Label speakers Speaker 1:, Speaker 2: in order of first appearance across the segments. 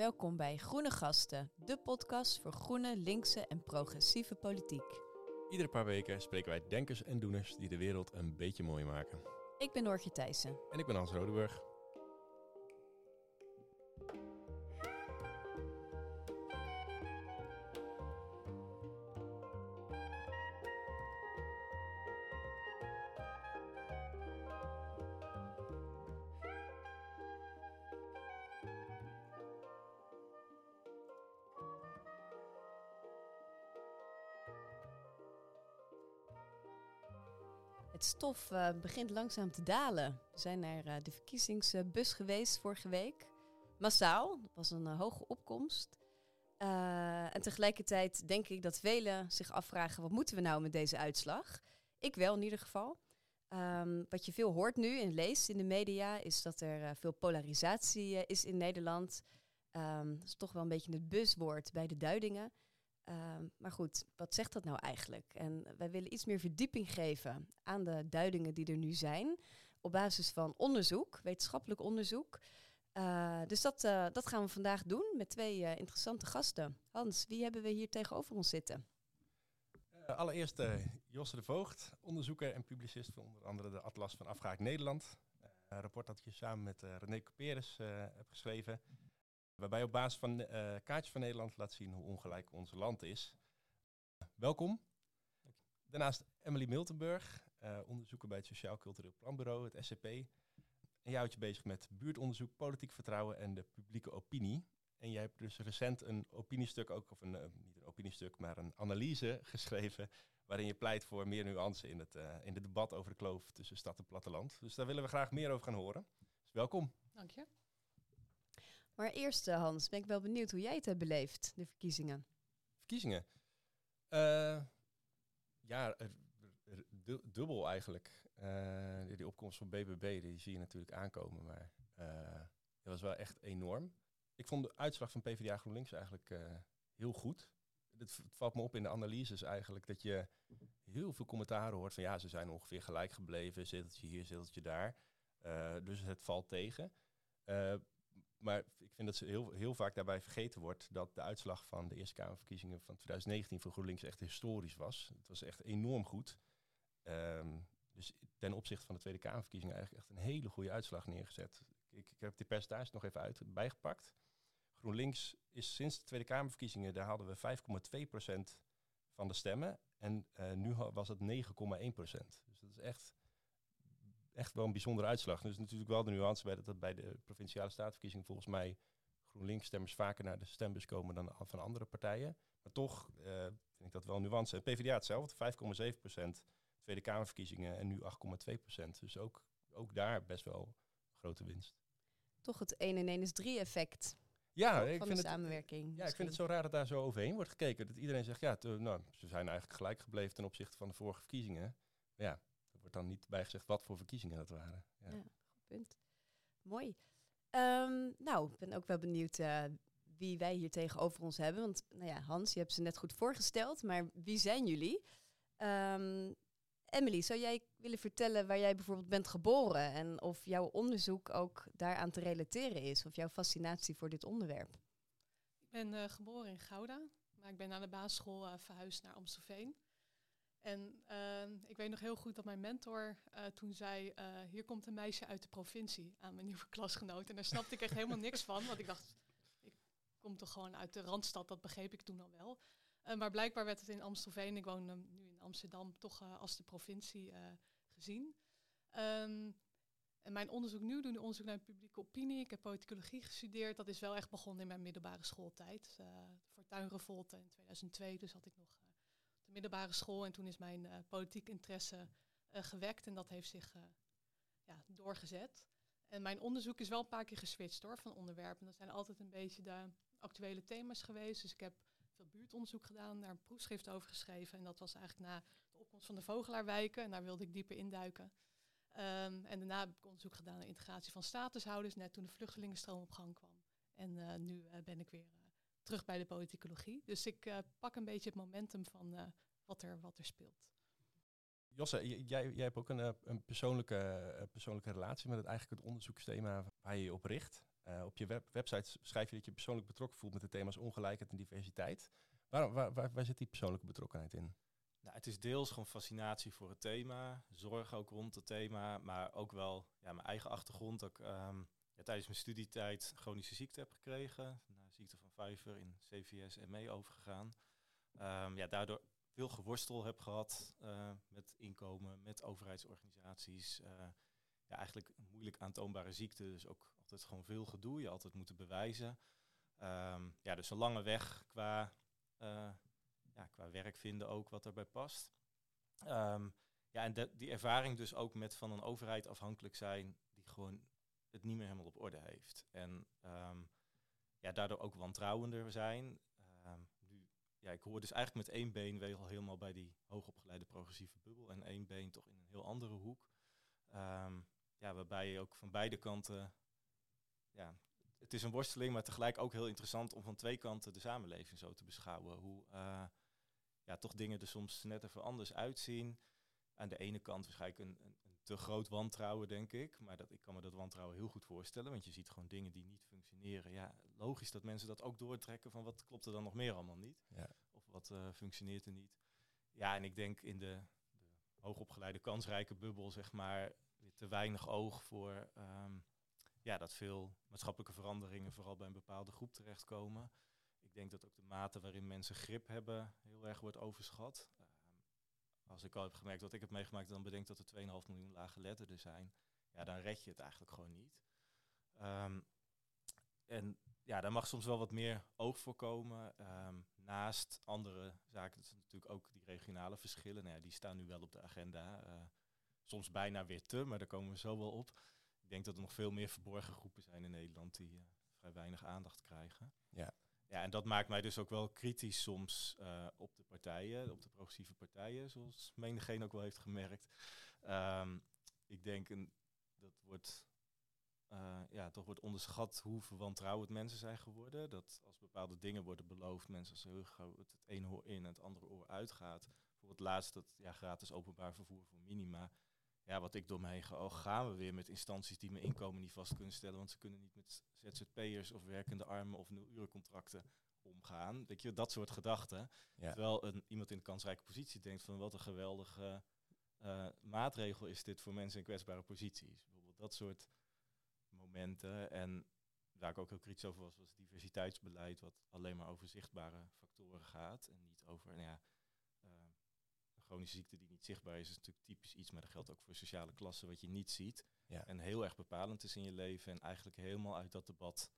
Speaker 1: Welkom bij Groene Gasten, de podcast voor groene, linkse en progressieve politiek.
Speaker 2: Iedere paar weken spreken wij denkers en doeners die de wereld een beetje mooier maken.
Speaker 1: Ik ben Noortje Thijssen.
Speaker 2: En ik ben Hans Rodeburg.
Speaker 1: Uh, begint langzaam te dalen. We zijn naar uh, de verkiezingsbus geweest vorige week. Massaal, dat was een uh, hoge opkomst. en tegelijkertijd denk ik dat velen zich afvragen: wat moeten we nou met deze uitslag? Ik wel in ieder geval. Um, wat je veel hoort nu en leest in de media is dat er veel polarisatie is in Nederland. Um, dat is toch wel een beetje het buswoord bij de duidingen. Uh, maar goed, wat zegt dat nou eigenlijk? En wij willen iets meer verdieping geven aan de duidingen die er nu zijn. Op basis van onderzoek, wetenschappelijk onderzoek. Uh, dus dat, uh, dat gaan we vandaag doen met twee uh, interessante gasten. Hans, wie hebben we hier tegenover ons zitten?
Speaker 2: allereerst Josse de Voogd, onderzoeker en publicist van onder andere de Atlas van Afgaak Nederland. Een rapport dat je samen met René Couperus hebt geschreven. Waarbij op basis van uh, kaartjes van Nederland laat zien hoe ongelijk ons land is. Welkom. Daarnaast Emily Miltenburg, uh, onderzoeker bij het Sociaal Cultureel Planbureau, het SCP. En jij houdt je bezig met buurtonderzoek, politiek vertrouwen en de publieke opinie. En jij hebt dus recent een opiniestuk, ook, of een, uh, niet een opiniestuk, maar een analyse geschreven. waarin je pleit voor meer nuance in het, in het debat over de kloof tussen stad en platteland. Dus daar willen we graag meer over gaan horen. Dus welkom.
Speaker 3: Dank je.
Speaker 1: Maar eerst, uh, Hans, ben ik wel benieuwd hoe jij het hebt beleefd, de verkiezingen.
Speaker 2: Verkiezingen? Uh, ja, dubbel eigenlijk. Uh, die opkomst van BBB, die zie je natuurlijk aankomen, maar dat was wel echt enorm. Ik vond de uitslag van PvdA GroenLinks eigenlijk heel goed. Het, valt me op in de analyses eigenlijk dat je heel veel commentaren hoort van ja, ze zijn ongeveer gelijk gebleven, zeteltje hier, zeteltje daar. dus het valt tegen maar ik vind dat ze heel, heel vaak daarbij vergeten wordt dat de uitslag van de Eerste Kamerverkiezingen van 2019 voor GroenLinks echt historisch was. Het was echt enorm goed. Um, dus ten opzichte van de Tweede Kamerverkiezingen eigenlijk echt een hele goede uitslag neergezet. Ik, ik heb die percentage nog even uit bijgepakt. GroenLinks is sinds de Tweede Kamerverkiezingen, daar hadden we 5,2% van de stemmen. En uh, nu was het 9,1%. Dus dat is echt echt wel een bijzondere uitslag. Dus natuurlijk wel de nuance bij dat, dat bij de provinciale staatverkiezing volgens mij GroenLinks-stemmers vaker naar de stembus komen dan van andere partijen. Maar toch uh, vind ik dat wel een nuance. En PvdA hetzelfde, 5,7 procent. Tweede Kamerverkiezingen en nu 8,2 procent. Dus ook, ook daar best wel grote winst.
Speaker 1: Toch het 1 en 1 is 3 effect.
Speaker 2: Ja,
Speaker 1: ik
Speaker 2: vind
Speaker 1: de samenwerking.
Speaker 2: Het, ja, ik vind het zo raar dat daar zo overheen wordt gekeken. Dat iedereen zegt, ja, te, nou, ze zijn eigenlijk gelijk gebleven ten opzichte van de vorige verkiezingen. Maar ja, wordt dan niet bijgezegd wat voor verkiezingen dat waren.
Speaker 1: Ja, ja goed punt. Mooi. Um, nou, ik ben ook wel benieuwd uh, wie wij hier tegenover ons hebben. Want nou ja, Hans, je hebt ze net goed voorgesteld, maar wie zijn jullie? Um, Emily, zou jij willen vertellen waar jij bijvoorbeeld bent geboren en of jouw onderzoek ook daaraan te relateren is, of jouw fascinatie voor dit onderwerp?
Speaker 3: Ik ben uh, geboren in Gouda, maar ik ben naar de basisschool uh, verhuisd naar Amstelveen. En uh, ik weet nog heel goed dat mijn mentor uh, toen zei, uh, hier komt een meisje uit de provincie aan mijn nieuwe klasgenoot. En daar snapte ik echt helemaal niks van, want ik dacht, ik kom toch gewoon uit de Randstad, dat begreep ik toen al wel. Uh, maar blijkbaar werd het in Amstelveen, ik woon nu in Amsterdam, toch als de provincie gezien. Um, en mijn onderzoek nu, doen onderzoek naar publieke opinie. Ik heb politicologie gestudeerd. Dat is wel echt begonnen in mijn middelbare schooltijd. voor tuinrevolte in 2002, dus had ik nog de middelbare school. En toen is mijn uh, politiek interesse uh, gewekt en dat heeft zich uh, ja, doorgezet. En mijn onderzoek is wel een paar keer geswitcht hoor, van onderwerpen. Dat zijn altijd een beetje de actuele thema's geweest. Dus ik heb veel buurtonderzoek gedaan, daar een proefschrift over geschreven. En dat was eigenlijk na de opkomst van de Vogelaarwijken. En daar wilde ik dieper induiken. Um, en daarna heb ik onderzoek gedaan naar integratie van statushouders, net toen de vluchtelingenstroom op gang kwam. En nu ben ik weer terug bij de politicologie. Dus ik uh, pak een beetje het momentum van uh, wat, er, wat er speelt.
Speaker 2: Josse, jij, jij hebt ook een, eh, een persoonlijke, persoonlijke relatie met het eigenlijk het onderzoeksthema waar je je op richt. op je web website schrijf je dat je persoonlijk betrokken voelt met de thema's ongelijkheid en diversiteit. Waar, waar, waar, waar zit die persoonlijke betrokkenheid in?
Speaker 4: Nou, het is deels gewoon fascinatie voor het thema, zorg ook rond het thema, maar ook wel ja, mijn eigen achtergrond. Dat ik ehm, ja, tijdens mijn studietijd chronische ziekte heb gekregen, ziekte van Vijver in CVS en mee overgegaan. Um, ja, daardoor veel geworstel heb gehad uh, met inkomen, met overheidsorganisaties. Uh, ja, eigenlijk moeilijk aantoonbare ziekte, dus ook altijd gewoon veel gedoe, je altijd moeten bewijzen. Um, ja, dus een lange weg qua uh, ja, qua werk vinden ook wat erbij past. Um, ja, en de, die ervaring dus ook met van een overheid afhankelijk zijn die gewoon het niet meer helemaal op orde heeft. En ja, daardoor ook wantrouwender zijn. Um, nu, ja, ik hoor dus eigenlijk met één been wel helemaal bij die hoogopgeleide progressieve bubbel en één been toch in een heel andere hoek. ja, waarbij je ook van beide kanten ja, het is een worsteling, maar tegelijk ook heel interessant om van twee kanten de samenleving zo te beschouwen. Hoe uh, ja, toch dingen er soms net even anders uitzien. Aan de ene kant waarschijnlijk een, een, te groot wantrouwen, denk ik. Maar dat, ik kan me dat wantrouwen heel goed voorstellen, want je ziet gewoon dingen die niet functioneren. Ja, logisch dat mensen dat ook doortrekken van wat klopt er dan nog meer allemaal niet. Ja. Of wat uh, functioneert er niet. Ja, en ik denk in de, de hoogopgeleide kansrijke bubbel, zeg maar, weer te weinig oog voor... Um, ja, dat veel maatschappelijke veranderingen vooral bij een bepaalde groep terechtkomen. Ik denk dat ook de mate waarin mensen grip hebben heel erg wordt overschat. Als ik al heb gemerkt wat ik heb meegemaakt, dan bedenk dat er 2,5 miljoen lage letterden zijn. Ja, dan red je het eigenlijk gewoon niet. Um, en ja, daar mag soms wel wat meer oog voor komen. Um, naast andere zaken, dat natuurlijk ook die regionale verschillen. Nou ja, die staan nu wel op de agenda. Uh, soms bijna weer te, maar daar komen we zo wel op ik denk dat er nog veel meer verborgen groepen zijn in Nederland die uh, vrij weinig aandacht krijgen. Ja. Ja, en dat maakt mij dus ook wel kritisch soms uh, op de partijen, op de progressieve partijen, zoals menigeen ook wel heeft gemerkt. Um, ik denk een, dat wordt, uh, ja, toch wordt onderschat hoe verwantrouwend mensen zijn geworden. Dat als bepaalde dingen worden beloofd, mensen als het, het ene oor in en het andere oor uitgaat. Bijvoorbeeld laatst dat ja, gratis openbaar vervoer voor minima ja, wat ik door me heen ga, oh, gaan we weer met instanties die mijn inkomen niet vast kunnen stellen, want ze kunnen niet met ZZP'ers of werkende armen of nulurencontracten omgaan. Weet je, dat soort gedachten. Terwijl een, iemand in een kansrijke positie denkt van wat een geweldige uh, maatregel is dit voor mensen in kwetsbare posities. Bijvoorbeeld dat soort momenten. En waar ik ook heel kritisch over was, was diversiteitsbeleid, wat alleen maar over zichtbare factoren gaat en niet over, nou ja, chronische ziekte die niet zichtbaar is, is natuurlijk typisch iets, maar dat geldt ook voor sociale klassen wat je niet ziet. Ja. En heel erg bepalend is in je leven en eigenlijk helemaal uit dat debat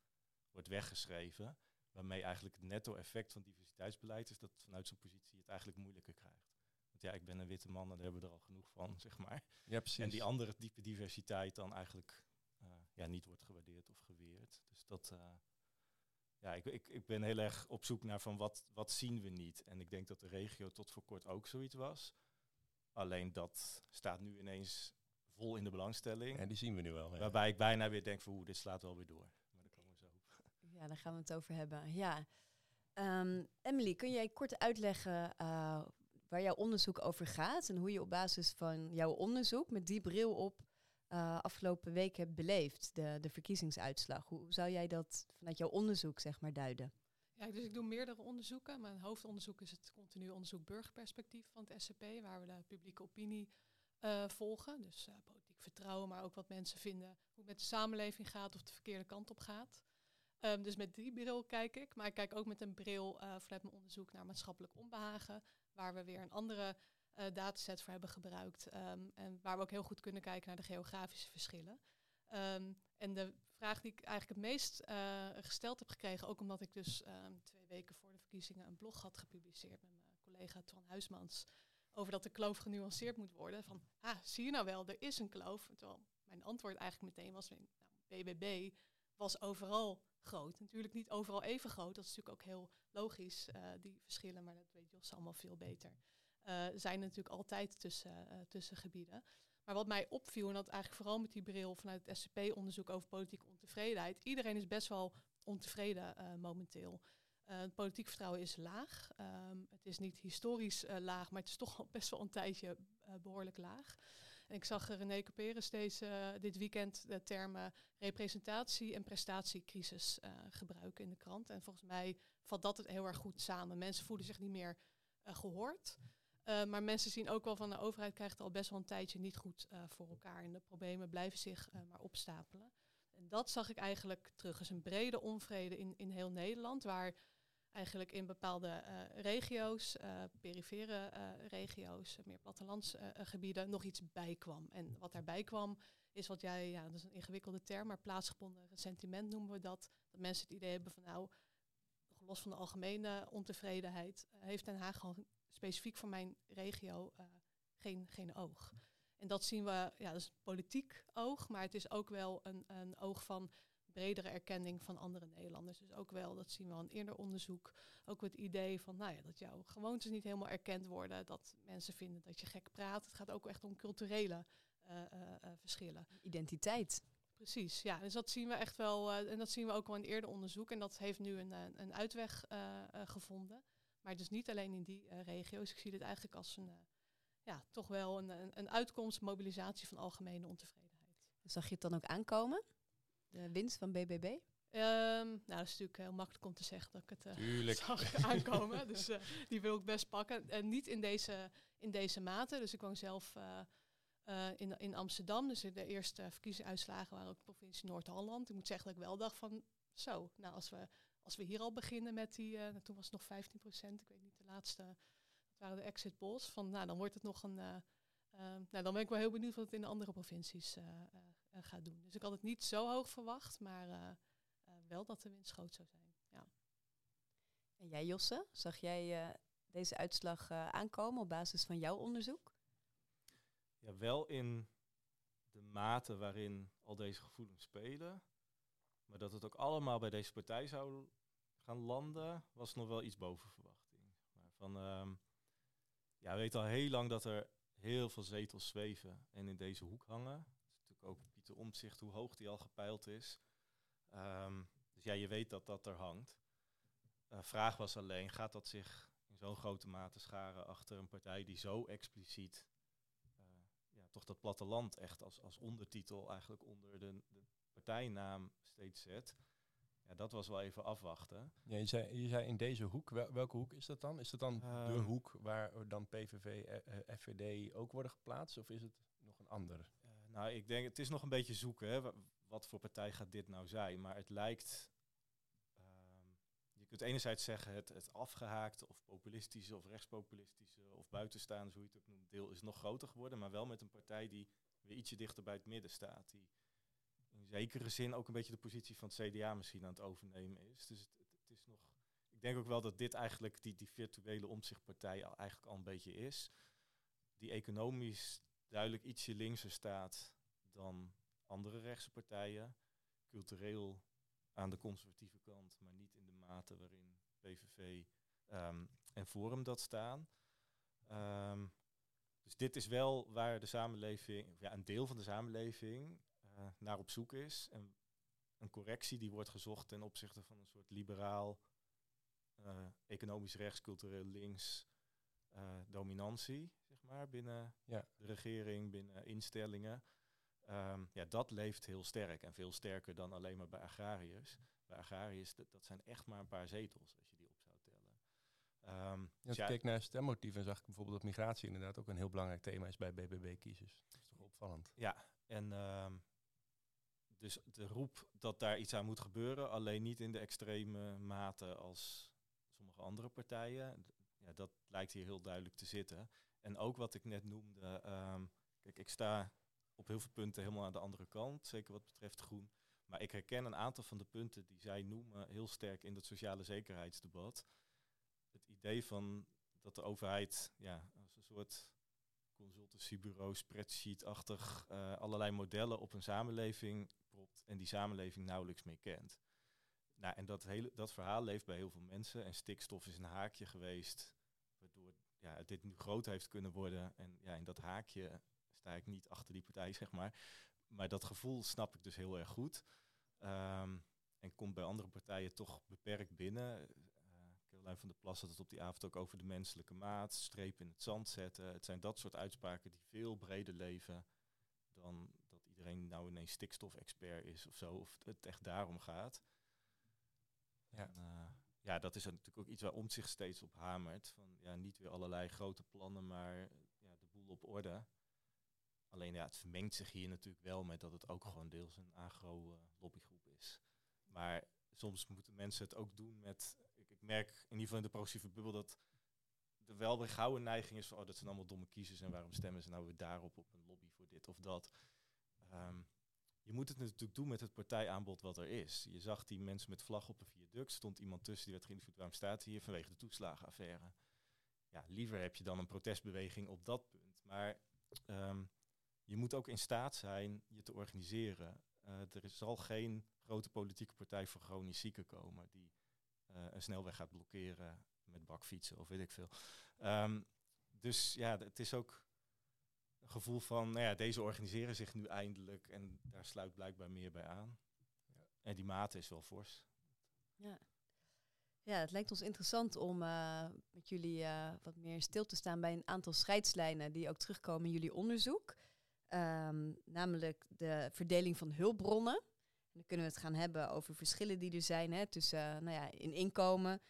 Speaker 4: wordt weggeschreven. Waarmee eigenlijk het netto-effect van diversiteitsbeleid is dat vanuit zo'n positie het eigenlijk moeilijker krijgt. Want ja, ik ben een witte man en daar hebben we er al genoeg van, zeg maar. Ja, precies. En die andere diepe diversiteit dan eigenlijk uh, ja, niet wordt gewaardeerd of geweerd. Dus dat, uh, ja, ik, ik, ik ben heel erg op zoek naar van wat, wat zien we niet. En ik denk dat de regio tot voor kort ook zoiets was. Alleen dat staat nu ineens vol in de belangstelling.
Speaker 2: En die zien we nu wel.
Speaker 4: Waarbij ik bijna weer denk van hoe dit slaat wel weer door. Maar daar komen we zo op.
Speaker 1: Ja, daar gaan we het over hebben. Ja. Um, Emily, kun jij kort uitleggen uh, waar jouw onderzoek over gaat en hoe je op basis van jouw onderzoek met die bril op uh, afgelopen week hebt beleefd, de, de verkiezingsuitslag. Hoe zou jij dat vanuit jouw onderzoek zeg maar duiden?
Speaker 3: Ja, dus ik doe meerdere onderzoeken. Mijn hoofdonderzoek is het continu onderzoek burgerperspectief van het SCP, waar we de publieke opinie uh, volgen. Dus uh, politiek vertrouwen, maar ook wat mensen vinden, hoe het met de samenleving gaat of de verkeerde kant op gaat. Um, dus met die bril kijk ik, maar ik kijk ook met een bril vanuit mijn onderzoek naar maatschappelijk onbehagen, waar we weer een andere uh, dataset voor hebben gebruikt. Um, en waar we ook heel goed kunnen kijken naar de geografische verschillen. Um, en de vraag die ik eigenlijk het meest uh, gesteld heb gekregen, ook omdat ik dus um, twee weken voor de verkiezingen een blog had gepubliceerd met mijn collega Twan Huismans, over dat de kloof genuanceerd moet worden. Van, ah, zie je nou wel, er is een kloof. Terwijl mijn antwoord eigenlijk meteen was, nou, BBB was overal groot. Natuurlijk niet overal even groot, dat is natuurlijk ook heel logisch, uh, die verschillen, maar dat weet Jos allemaal veel beter uh, zijn natuurlijk altijd tussen, uh, tussen gebieden. Maar wat mij opviel, en dat eigenlijk vooral met die bril vanuit het SCP-onderzoek over politieke ontevredenheid, iedereen is best wel ontevreden uh, momenteel. het politiek vertrouwen is laag. Um, het is niet historisch laag, maar het is toch best wel een tijdje behoorlijk laag. ik zag René Caperes deze, dit weekend de termen representatie en prestatiecrisis gebruiken in de krant. En volgens mij valt dat het heel erg goed samen. Mensen voelen zich niet meer gehoord. Uh, maar mensen zien ook wel van de overheid krijgt al best wel een tijdje niet goed voor elkaar. En de problemen blijven zich maar opstapelen. En dat zag ik eigenlijk terug. als een brede onvrede in, in heel Nederland, waar eigenlijk in bepaalde regio's, perifere regio's, meer plattelandsgebieden, nog iets bijkwam. En wat daarbij kwam, is wat jij, ja, dat is een ingewikkelde term, maar plaatsgebonden sentiment noemen we dat. Dat mensen het idee hebben van nou, los van de algemene ontevredenheid, heeft Den Haag gewoon specifiek voor mijn regio geen, geen oog. En dat zien we, ja, dat is een politiek oog, maar het is ook wel een, een oog van bredere erkenning van andere Nederlanders. Dus ook wel, dat zien we al in eerder onderzoek, ook het idee van nou ja, dat jouw gewoontes niet helemaal erkend worden, dat mensen vinden dat je gek praat. Het gaat ook echt om culturele uh, uh, verschillen.
Speaker 1: Identiteit.
Speaker 3: Precies, ja. Dus dat zien we echt wel, en dat zien we ook al in eerder onderzoek. En dat heeft nu een, een uitweg gevonden. Maar dus niet alleen in die regio's. Ik zie dit eigenlijk als een, ja, toch wel een, een, een uitkomst, mobilisatie van algemene ontevredenheid.
Speaker 1: Zag je het dan ook aankomen? de winst van BBB? Um,
Speaker 3: ehm, nou, dat is natuurlijk heel makkelijk om te zeggen dat ik het uh, zag aankomen. dus uh, die wil ik best pakken. En niet in deze, in deze mate. Dus ik woon zelf uh, in, in Amsterdam. Dus de eerste verkiezingsuitslagen waren ook provincie Noord-Holland. Ik moet zeggen dat ik wel dacht van, zo, nou als we, als we hier al beginnen met die, nou, toen was het nog 15 procent. Ik weet niet, de laatste, dat waren de exit polls. Van, nou, dan wordt het nog een, nou, dan ben ik wel heel benieuwd wat het in de andere provincies uh, gaat doen. Dus ik had het niet zo hoog verwacht, maar uh, uh, wel dat de winst groot zou zijn. Ja.
Speaker 1: En jij Josse, zag jij deze uitslag aankomen op basis van jouw onderzoek?
Speaker 4: Ja, wel in de mate waarin al deze gevoelens spelen. Maar dat het ook allemaal bij deze partij zou gaan landen, was nog wel iets boven verwachting. Maar van, um, ja, we weten al heel lang dat er heel veel zetels zweven en in deze hoek hangen. Dat is natuurlijk ook de omzicht, hoe hoog die al gepeild is. Um, dus ja, je weet dat dat er hangt. Uh, vraag was alleen, gaat dat zich in zo'n grote mate scharen achter een partij die zo expliciet uh, ja, toch dat platteland echt als, als ondertitel eigenlijk onder de, de partijnaam steeds zet. Ja, dat was wel even afwachten.
Speaker 2: Ja, je, zei, je zei in deze hoek, welke hoek is dat dan? Is dat dan de ehm. hoek waar dan PVV, uh, FVD ook worden geplaatst? Of is het nog een ander?
Speaker 4: Nou, ik denk, het is nog een beetje zoeken. Hè. Wat voor partij gaat dit nou zijn? Maar het lijkt. Um, je kunt enerzijds zeggen het, het afgehaakte of populistische of rechtspopulistische of buitenstaande, hoe je het ook noemt, deel is nog groter geworden. Maar wel met een partij die weer ietsje dichter bij het midden staat. Die zekere zin ook een beetje de positie van het CDA misschien aan het overnemen is. Dus het, het, is nog. Ik denk ook wel dat dit eigenlijk die, die virtuele omzichtpartij al, eigenlijk al een beetje is. Die economisch duidelijk ietsje linkser staat dan andere rechtse partijen. Cultureel aan de conservatieve kant, maar niet in de mate waarin PVV ehm, en Forum dat staan. Um, dus dit is wel waar de samenleving, ja, een deel van de samenleving naar op zoek is. En een correctie die wordt gezocht ten opzichte van een soort liberaal, uh, economisch rechts, cultureel links uh, dominantie maar, binnen ja. de regering, binnen instellingen. Um, ja, dat leeft heel sterk en veel sterker dan alleen maar bij agrariërs. Bij agrariërs, dat, dat zijn echt maar een paar zetels als je die op zou tellen.
Speaker 2: Um, ja, als ik keek naar stemmotieven, zag ik bijvoorbeeld dat migratie inderdaad ook een heel belangrijk thema is bij BBB-kiezers. Dat is toch opvallend.
Speaker 4: Ja, en um, dus de roep dat daar iets aan moet gebeuren, alleen niet in de extreme mate als sommige andere partijen. Ja, dat lijkt hier heel duidelijk te zitten. En ook wat ik net noemde, um, kijk, ik sta op heel veel punten helemaal aan de andere kant, zeker wat betreft groen. Maar ik herken een aantal van de punten die zij noemen heel sterk in dat sociale zekerheidsdebat. Het idee van dat de overheid ja, als een soort consultancybureau, spreadsheet-achtig uh, allerlei modellen op een samenleving propt en die samenleving nauwelijks meer kent. Nou, en dat, hele, dat verhaal leeft bij heel veel mensen en stikstof is een haakje geweest waardoor ja, dit nu groot heeft kunnen worden. En ja, in dat haakje sta ik niet achter die partij, zeg maar. Maar dat gevoel snap ik dus heel erg goed. Um, en komt bij andere partijen toch beperkt binnen. Uh, Caroline van der Plas had het op die avond ook over de menselijke maat, streep in het zand zetten. Het zijn dat soort uitspraken die veel breder leven dan iedereen nou ineens stikstofexpert is of zo, of het echt daarom gaat.
Speaker 2: Ja.
Speaker 4: En, eh, ja, dat is natuurlijk ook iets waar om zich steeds op hamert. Van, ja, niet weer allerlei grote plannen, maar ja, de boel op orde. Alleen ja, het vermengt zich hier natuurlijk wel met dat het ook gewoon deels een agro-lobbygroep is. Maar soms moeten mensen het ook doen met... Ik, ik merk in ieder geval in de progressieve bubbel dat er wel weer gauw een neiging is van... Oh, dat zijn allemaal domme kiezers en waarom stemmen ze nou weer daarop op een lobby voor dit of dat. Ehm, je moet het natuurlijk doen met het partijaanbod wat er is. Je zag die mensen met vlag op een viaduct. stond iemand tussen die werd geïnterviewd. Waarom staat hier? Vanwege de toeslagenaffaire. Ja, liever heb je dan een protestbeweging op dat punt. Maar ehm, je moet ook in staat zijn je te organiseren. Uh, er zal geen grote politieke partij voor chronisch zieken komen die uh, een snelweg gaat blokkeren met bakfietsen of weet ik veel. Um, dus ja, het is ook een gevoel van, nou ja, deze organiseren zich nu eindelijk en daar sluit blijkbaar meer bij aan. Ja. En die mate is wel fors.
Speaker 1: Ja. Ja, het lijkt ons interessant om uh, met jullie uh, wat meer stil te staan bij een aantal scheidslijnen die ook terugkomen in jullie onderzoek. Um, namelijk de verdeling van hulpbronnen. En dan kunnen we het gaan hebben over verschillen die er zijn hè, tussen uh, nou ja, in inkomen,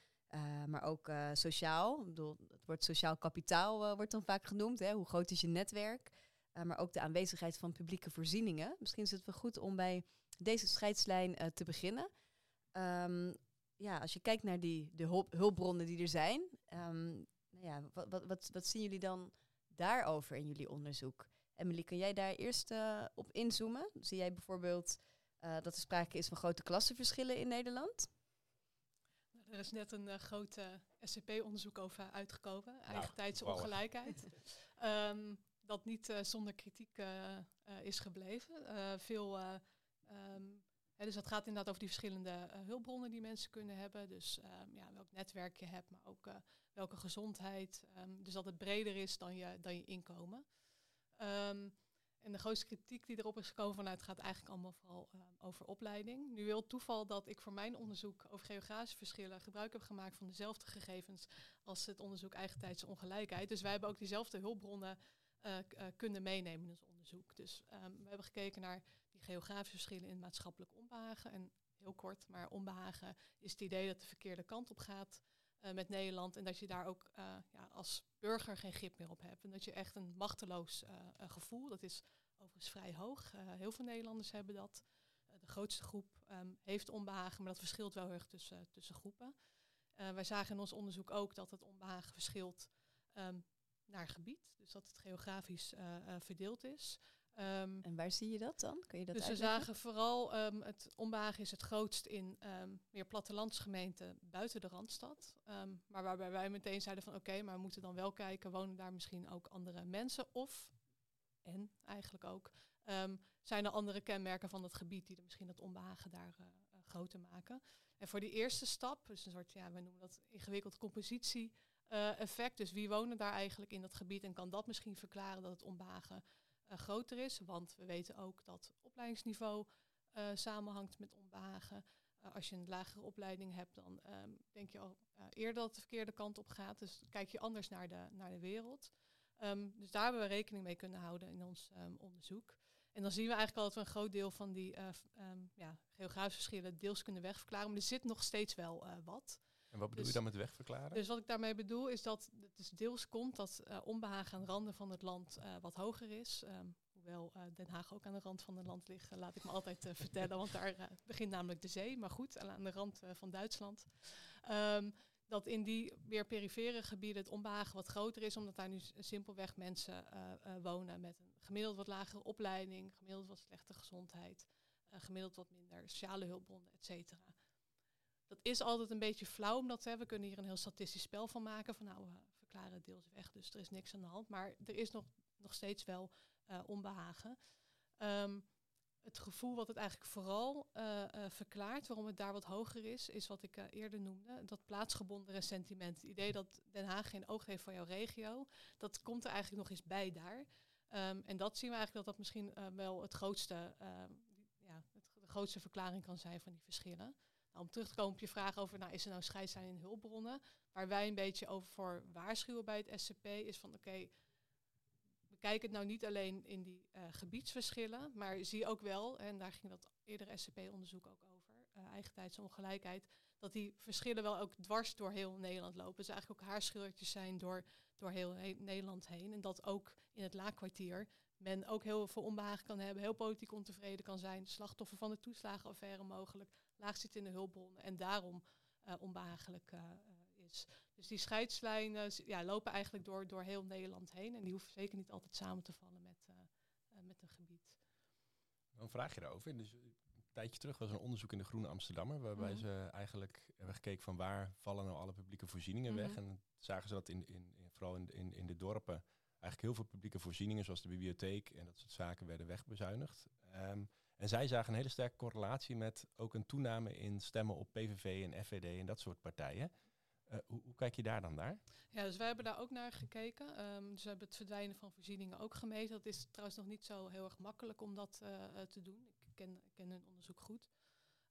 Speaker 1: maar ook sociaal. Ik bedoel, het woord sociaal kapitaal wordt dan vaak genoemd. Hè. Hoe groot is je netwerk? maar ook de aanwezigheid van publieke voorzieningen. Misschien is het wel goed om bij deze scheidslijn te beginnen. Um, ja, als je kijkt naar die, de hulp, hulpbronnen die er zijn, um, nou ja, wat, wat, wat, zien jullie dan daarover in jullie onderzoek? Emily, kun jij daar eerst op inzoomen? Zie jij bijvoorbeeld dat er sprake is van grote klassenverschillen in Nederland?
Speaker 3: Nou, er is net een groot SCP-onderzoek over uitgekomen, nou, eigentijdse ongelijkheid. um, dat niet zonder kritiek is gebleven. veel, um, hè, dus dat gaat inderdaad over die verschillende hulpbronnen die mensen kunnen hebben. Dus ja, welk netwerk je hebt, maar ook welke gezondheid. dus dat het breder is dan je, dan je inkomen. Um, en de grootste kritiek die erop is gekomen vanuit gaat eigenlijk allemaal vooral uh, over opleiding. Nu wil toeval dat ik voor mijn onderzoek over geografische verschillen gebruik heb gemaakt van dezelfde gegevens als het onderzoek eigentijdse ongelijkheid. Dus wij hebben ook diezelfde hulpbronnen uh, uh, kunnen meenemen in ons onderzoek. Dus um, we hebben gekeken naar die geografische verschillen in maatschappelijk onbehagen. En heel kort, maar onbehagen is het idee dat de verkeerde kant op gaat. Uh, met Nederland. En dat je daar ook uh, ja, als burger geen grip meer op hebt. En dat je echt een machteloos uh, gevoel, dat is overigens vrij hoog. heel veel Nederlanders hebben dat. de grootste groep um, heeft onbehagen, maar dat verschilt wel heel erg tussen, tussen groepen. wij zagen in ons onderzoek ook dat het onbehagen verschilt um, naar gebied. Dus dat het geografisch verdeeld is.
Speaker 1: Um, en waar zie je dat dan? Kun je dat
Speaker 3: dus
Speaker 1: uitleggen?
Speaker 3: we zagen vooral um, het onbehagen is het grootst in um, meer plattelandsgemeenten buiten de Randstad. maar waarbij wij meteen zeiden van oké, okay, maar we moeten dan wel kijken, wonen daar misschien ook andere mensen? Of, en eigenlijk ook, zijn er andere kenmerken van het gebied die er misschien dat onbehagen daar uh, uh, groter maken? En voor die eerste stap, dus een soort, ja, we noemen dat ingewikkeld compositie uh, effect. Dus wie wonen daar eigenlijk in dat gebied en kan dat misschien verklaren dat het onbehagen groter is. Want we weten ook dat opleidingsniveau uh, samenhangt met onbehagen. Uh, als je een lagere opleiding hebt, dan um, denk je al eerder dat de verkeerde kant op gaat. Dus kijk je anders naar de, naar de wereld. Um, dus daar hebben we rekening mee kunnen houden in ons um, onderzoek. En dan zien we eigenlijk al dat we een groot deel van die ja, geografische verschillen deels kunnen wegverklaren. Maar er zit nog steeds wel wat.
Speaker 2: En wat bedoel dus, je dan met wegverklaren?
Speaker 3: Dus wat ik daarmee bedoel is dat het dus deels komt dat uh, onbehagen aan de randen van het land uh, wat hoger is. Um, hoewel uh, Den Haag ook aan de rand van het land ligt, laat ik me altijd vertellen, want daar begint namelijk de zee. Maar goed, aan de rand van Duitsland. Um, dat in die meer perifere gebieden het onbehagen wat groter is, omdat daar nu simpelweg mensen wonen met een gemiddeld wat lagere opleiding, gemiddeld wat slechte gezondheid, gemiddeld wat minder sociale hulpbronnen, et cetera. Dat is altijd een beetje flauw om dat te hebben. We kunnen hier een heel statistisch spel van maken. Van nou, we verklaren het deels weg, dus er is niks aan de hand. Maar er is nog, nog steeds wel uh, onbehagen. Um, het gevoel wat het eigenlijk vooral uh, uh, verklaart, waarom het daar wat hoger is, is wat ik eerder noemde. Dat plaatsgebonden ressentiment. Het idee dat Den Haag geen oog heeft voor jouw regio, dat komt er eigenlijk nog eens bij daar. Um, en dat zien we eigenlijk dat dat misschien wel het grootste, ja, het, de grootste verklaring kan zijn van die verschillen. Om terug te komen op je vraag over, nou, is er nou scheidslijn in hulpbronnen? Waar wij een beetje over voor waarschuwen bij het SCP is van, oké, okay, bekijk het nou niet alleen in die uh, gebiedsverschillen, maar zie ook wel, en daar ging dat eerdere SCP-onderzoek ook over, uh, eigentijdsongelijkheid, dat die verschillen wel ook dwars door heel Nederland lopen. Dus eigenlijk ook haarscheurtjes zijn door, door heel Nederland heen. En dat ook in het laakkwartier men ook heel veel onbehagen kan hebben, heel politiek ontevreden kan zijn, slachtoffer van de toeslagenaffaire mogelijk, laag zit in de hulpbronnen en daarom uh, onbehagelijk is. Dus die scheidslijnen ja, lopen eigenlijk door, door heel Nederland heen. En die hoeven zeker niet altijd samen te vallen met, met een gebied.
Speaker 2: Dan vraag je daarover. Dus een tijdje terug was een onderzoek in de Groene Amsterdammer. Waarbij mm -hmm. ze eigenlijk hebben gekeken van waar vallen nou alle publieke voorzieningen mm -hmm. weg. En zagen ze dat in, in, in vooral in, in, in de dorpen eigenlijk heel veel publieke voorzieningen, zoals de bibliotheek en dat soort zaken, werden wegbezuinigd. Um, en zij zagen een hele sterke correlatie met ook een toename in stemmen op PVV en FVD en dat soort partijen. Uh, hoe, hoe, kijk je daar dan naar?
Speaker 3: Ja, dus wij hebben daar ook naar gekeken. Um, dus we hebben het verdwijnen van voorzieningen ook gemeten. Dat is trouwens nog niet zo heel erg makkelijk om dat uh, te doen. Ik ken, ik ken hun onderzoek goed.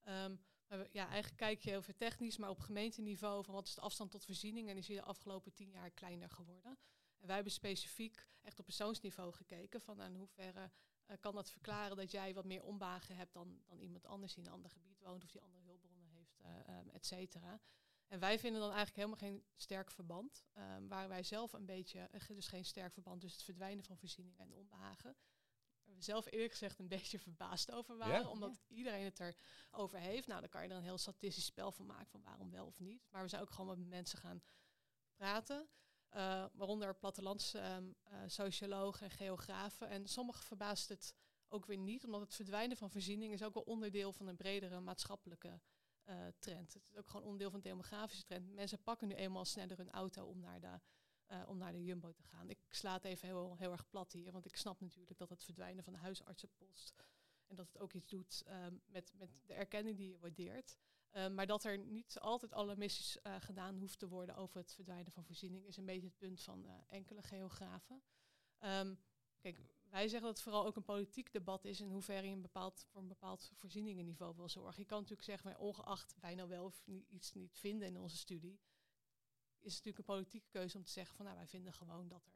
Speaker 3: Um, maar ja, eigenlijk kijk je heel veel technisch, maar op gemeenteniveau van wat is de afstand tot voorzieningen. En die is de afgelopen tien jaar kleiner geworden. En wij hebben specifiek echt op persoonsniveau gekeken van in hoeverre uh, kan dat verklaren dat jij wat meer onbagen hebt dan, dan iemand anders die in een ander gebied woont of die andere hulpbronnen heeft, uh, um, et cetera. En wij vinden dan eigenlijk helemaal geen sterk verband. Um, waar wij zelf een beetje, dus geen sterk verband tussen het verdwijnen van voorzieningen en onbehagen. Waar we zelf eerlijk gezegd een beetje verbaasd over waren,
Speaker 2: Ja?
Speaker 3: omdat iedereen het erover heeft. Nou, dan kan je er een heel statistisch spel van maken van waarom wel of niet. Maar we zijn ook gewoon met mensen gaan praten. Uh, waaronder plattelandssociologen um, uh, en geografen. En sommigen verbaast het ook weer niet, omdat het verdwijnen van voorzieningen is ook wel onderdeel van een bredere maatschappelijke uh, trend. Het is ook gewoon onderdeel van de demografische trend. Mensen pakken nu eenmaal sneller hun auto om naar de, om naar de Jumbo te gaan. Ik sla even heel, heel erg plat hier, want ik snap natuurlijk dat het verdwijnen van de huisartsenpost en dat het ook iets doet um, met, met de erkenning die je waardeert. Uh, maar dat er niet altijd alle missies uh, gedaan hoeft te worden over het verdwijnen van voorziening, is een beetje het punt van uh, enkele geografen. Um, kijk, wij zeggen dat het vooral ook een politiek debat is in hoeverre je een bepaald, voor een bepaald voorzieningenniveau wil zorgen. Je kan natuurlijk zeggen, ongeacht wij nou wel of iets niet vinden in onze studie, is het natuurlijk een politieke keuze om te zeggen van nou wij vinden gewoon dat er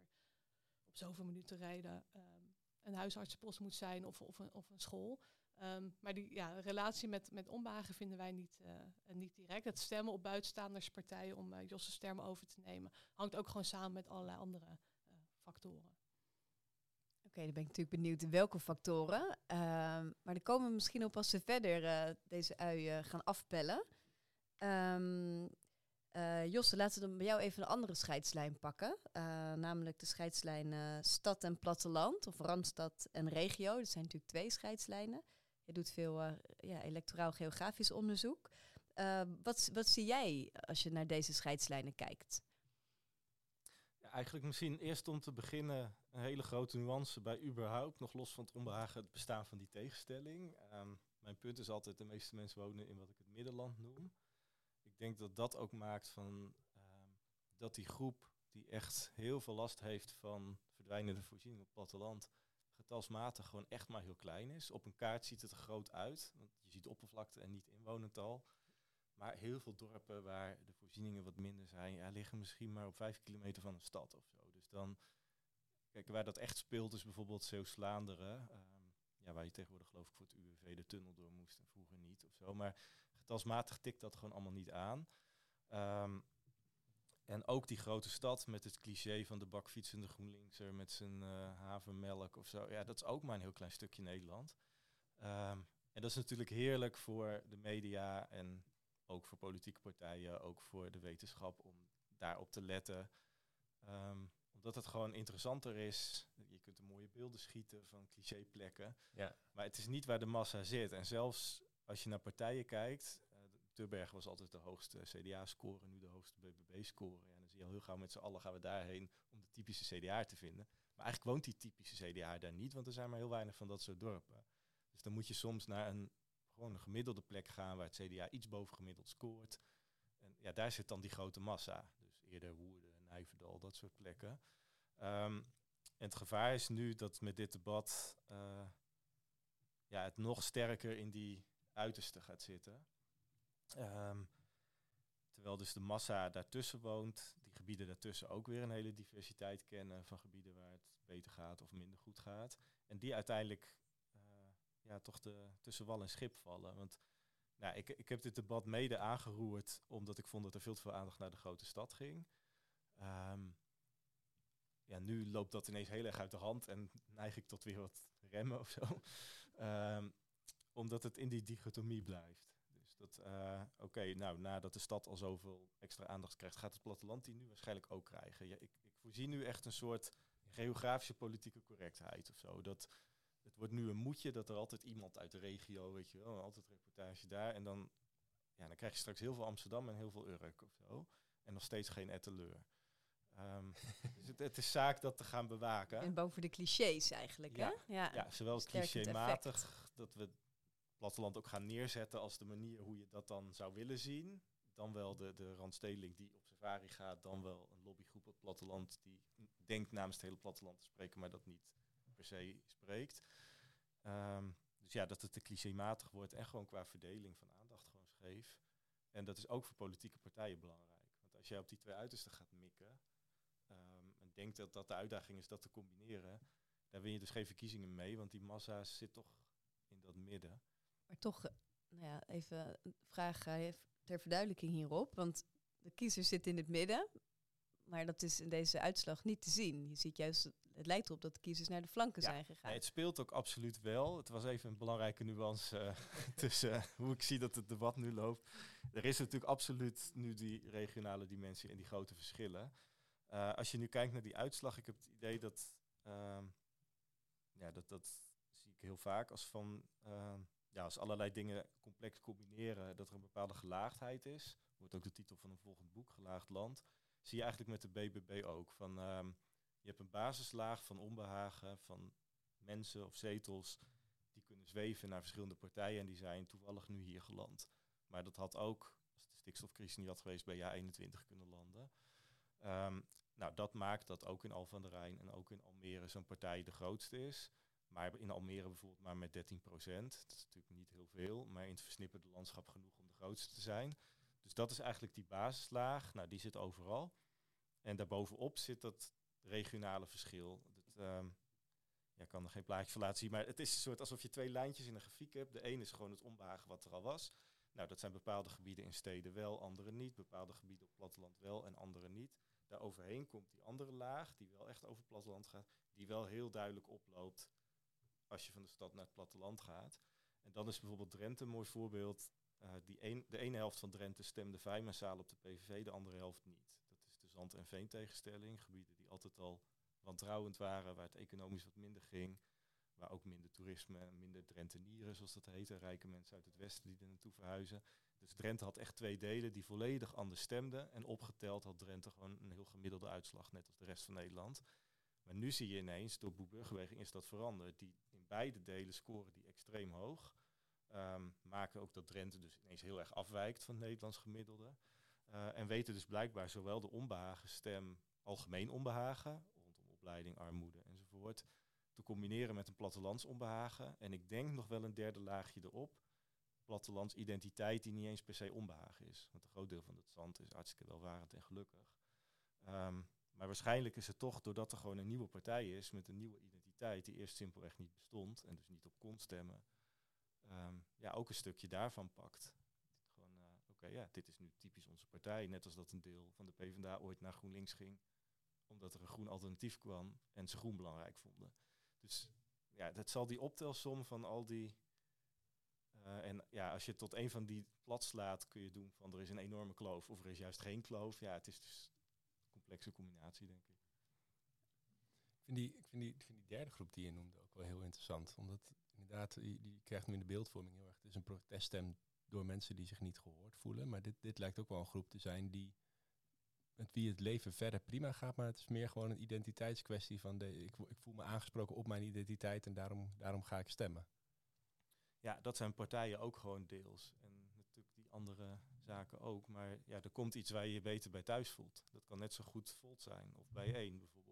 Speaker 3: op zoveel minuten rijden um, een huisartsenpost moet zijn of, of, een, of een school. Um, maar die ja, relatie met, met onbehagen vinden wij niet, uh, niet direct. Het stemmen op buitenstaanderspartijen om uh, Josse stem over te nemen, hangt ook gewoon samen met allerlei andere uh, factoren.
Speaker 1: Oké, dan ben ik natuurlijk benieuwd welke factoren. Uh, maar dan komen we misschien op als ze verder deze ui uh, gaan afpellen. Um, Josse, laten we dan bij jou even een andere scheidslijn pakken. namelijk de scheidslijn stad en platteland, of randstad en regio. Dat zijn natuurlijk twee scheidslijnen. Je doet veel ja, electoraal-geografisch onderzoek. wat, wat zie jij als je naar deze scheidslijnen kijkt?
Speaker 4: eigenlijk misschien eerst om te beginnen een hele grote nuance bij überhaupt, nog los van het onbehagen het bestaan van die tegenstelling. Um, mijn punt is altijd, de meeste mensen wonen in wat ik het middenland noem. Ik denk dat dat ook maakt van um, dat die groep die echt heel veel last heeft van verdwijnende voorzieningen op het platteland, getalsmatig gewoon echt maar heel klein is. Op een kaart ziet het er groot uit, want je ziet oppervlakte en niet inwonental. Maar heel veel dorpen waar de voorzieningen wat minder zijn, ja, liggen misschien maar op vijf kilometer van een stad of zo. Dus dan, kijk, waar dat echt speelt is bijvoorbeeld Zeeuws-Vlaanderen. Um, ja, waar je tegenwoordig geloof ik voor het UWV de tunnel door moest en vroeger niet of zo. Maar getalsmatig tikt dat gewoon allemaal niet aan. Um, en ook die grote stad met het cliché van de bakfietsende GroenLinkser met zijn uh, havermelk of zo. Ja, dat is ook maar een heel klein stukje Nederland. Um, en dat is natuurlijk heerlijk voor de media en ook voor politieke partijen, ook voor de wetenschap om daarop te letten. Um, omdat het gewoon interessanter is. Je kunt er mooie beelden schieten van clichéplekken.
Speaker 2: Ja.
Speaker 4: Maar het is niet waar de massa zit. En zelfs als je naar partijen kijkt. Turberg was altijd de hoogste CDA-score, nu de hoogste BBB-score. Ja, dan zie je al heel gauw met z'n allen gaan we daarheen om de typische CDA te vinden. Maar eigenlijk woont die typische CDA daar niet, want er zijn maar heel weinig van dat soort dorpen. Dus dan moet je soms naar een gewoon een gemiddelde plek gaan waar het CDA iets boven gemiddeld scoort. En ja, daar zit dan die grote massa. Dus eerder Woerden, Nijverdal, dat soort plekken. Um, en het gevaar is nu dat met dit debat uh, ja, het nog sterker in die uiterste gaat zitten. Um, terwijl dus de massa daartussen woont, die gebieden daartussen ook weer een hele diversiteit kennen van gebieden waar het beter gaat of minder goed gaat. En die uiteindelijk eh, ja, toch de, tussen wal en schip vallen. Want nou, ik, ik heb dit debat mede aangeroerd omdat ik vond dat er veel te veel aandacht naar de grote stad ging. Ehm, ja, nu loopt dat ineens heel erg uit de hand en neig ik tot weer wat remmen of zo. Ehm, omdat het in die dichotomie blijft. Dat, eh, oké, nou, nadat de stad al zoveel extra aandacht krijgt, gaat het platteland die nu waarschijnlijk ook krijgen. Ja, ik, ik voorzie nu echt een soort geografische politieke correctheid of zo. Dat, het wordt nu een moedje dat er altijd iemand uit de regio, weet je wel, altijd reportage daar. En dan, ja, dan krijg je straks heel veel Amsterdam en heel veel Urk of zo. En nog steeds geen etteleur. Um, dus het, het, is zaak dat te gaan bewaken.
Speaker 1: En boven de clichés eigenlijk,
Speaker 4: ja.
Speaker 1: hè?
Speaker 4: Ja, ja zowel clichématig, dat we platteland ook gaan neerzetten als de manier hoe je dat dan zou willen zien. Dan wel de, de randstedeling die op safari gaat, dan wel een lobbygroep op het platteland die denkt namens het hele platteland te spreken, maar dat niet per se spreekt. Um, dus ja, dat het te clichématig wordt en gewoon qua verdeling van aandacht gewoon scheef. En dat is ook voor politieke partijen belangrijk. Want als jij op die twee uitersten gaat mikken, um, en denkt dat dat de uitdaging is dat te combineren, daar win je dus geen verkiezingen mee, want die massa zit toch in dat midden.
Speaker 1: Maar toch, eh, nou ja, even een vraag uh, ter verduidelijking hierop. Want de kiezer zit in het midden. Maar dat is in deze uitslag niet te zien. Je ziet juist, het lijkt erop dat de kiezers naar de flanken zijn gegaan.
Speaker 4: Nee, het speelt ook absoluut wel. Het was even een belangrijke nuance uh, tussen hoe ik zie dat het debat nu loopt. Er is natuurlijk absoluut nu die regionale dimensie en die grote verschillen. Uh, als je nu kijkt naar die uitslag, ik heb het idee dat, uh, ja, dat, dat zie ik heel vaak als van, uh, ja, als allerlei dingen complex combineren, dat er een bepaalde gelaagdheid is. Wordt ook de titel van een volgend boek, Gelaagd Land. Zie je eigenlijk met de BBB ook. Van, ehm, je hebt een basislaag van onbehagen, van mensen of zetels die kunnen zweven naar verschillende partijen en die zijn toevallig nu hier geland. Maar dat had ook, als de stikstofcrisis niet had geweest, bij jaar 21 kunnen landen. Um, nou, dat maakt dat ook in Al van der Rijn en ook in Almere zo'n partij de grootste is. Maar in Almere bijvoorbeeld maar met 13 procent. Dat is natuurlijk niet heel veel, maar in het versnipperde landschap genoeg om de grootste te zijn. Dus dat is eigenlijk die basislaag. Nou, die zit overal. En daarbovenop zit dat regionale verschil. Dat, um, ja, ik kan er geen plaatje van laten zien, maar het is een soort alsof je twee lijntjes in een grafiek hebt. De ene is gewoon het onbehagen wat er al was. Nou, dat zijn bepaalde gebieden in steden wel, andere niet. Bepaalde gebieden op platteland wel en andere niet. Daar overheen komt die andere laag, die wel echt over platteland gaat, die wel heel duidelijk oploopt als je van de stad naar het platteland gaat. En dan is bijvoorbeeld Drenthe een mooi voorbeeld. Uh, die een, de ene helft van Drenthe stemde vrij massaal op de PVV, de andere helft niet. Dat is de zand- en veentegenstelling. Gebieden die altijd al wantrouwend waren, waar het economisch wat minder ging. Waar ook minder toerisme minder Drentenieren, zoals dat heet. Rijke mensen uit het westen die er naartoe verhuizen. Dus Drenthe had echt twee delen die volledig anders stemden. En opgeteld had Drenthe gewoon een heel gemiddelde uitslag, net als de rest van Nederland. Maar nu zie je ineens, door Boeburgerweging is dat veranderd. Die beide delen scoren die extreem hoog. Um, maken ook dat Drenthe dus ineens heel erg afwijkt van het Nederlands gemiddelde. Uh, en weten dus blijkbaar zowel de onbehagen stem, algemeen onbehagen, rondom opleiding, armoede enzovoort, te combineren met een plattelands onbehagen. En ik denk nog wel een derde laagje erop, plattelands identiteit die niet eens per se onbehagen is. Want een groot deel van het zand is hartstikke welvarend en gelukkig. Um, maar waarschijnlijk is het toch doordat er gewoon een nieuwe partij is met een nieuwe identiteit die eerst simpelweg niet bestond en dus niet op kon stemmen, um, ja, ook een stukje daarvan pakt. Gewoon, uh, oké, ja, dit is nu typisch onze partij, net als dat een deel van de PvdA ooit naar GroenLinks ging, omdat er een groen alternatief kwam en ze groen belangrijk vonden. Dus ja, dat zal die optelsom van al die uh, en ja, als je tot een van die plat slaat, kun je doen van er is een enorme kloof of er is juist geen kloof. Ja, het is dus een complexe combinatie, denk ik.
Speaker 2: Ik vind die, ik vind die, ik vind die derde groep die je noemde ook wel heel interessant. Omdat inderdaad, die, die krijgt nu in de beeldvorming heel erg. Het is een proteststem door mensen die zich niet gehoord voelen. Maar dit, dit lijkt ook wel een groep te zijn die met wie het leven verder prima gaat, maar het is meer gewoon een identiteitskwestie van de, ik, ik voel me aangesproken op mijn identiteit en daarom, daarom ga ik stemmen.
Speaker 4: Ja, dat zijn partijen ook gewoon deels. En natuurlijk die andere zaken ook. Maar ja, er komt iets waar je je beter bij thuis voelt. Dat kan net zo goed Volt zijn, of bij één bijvoorbeeld.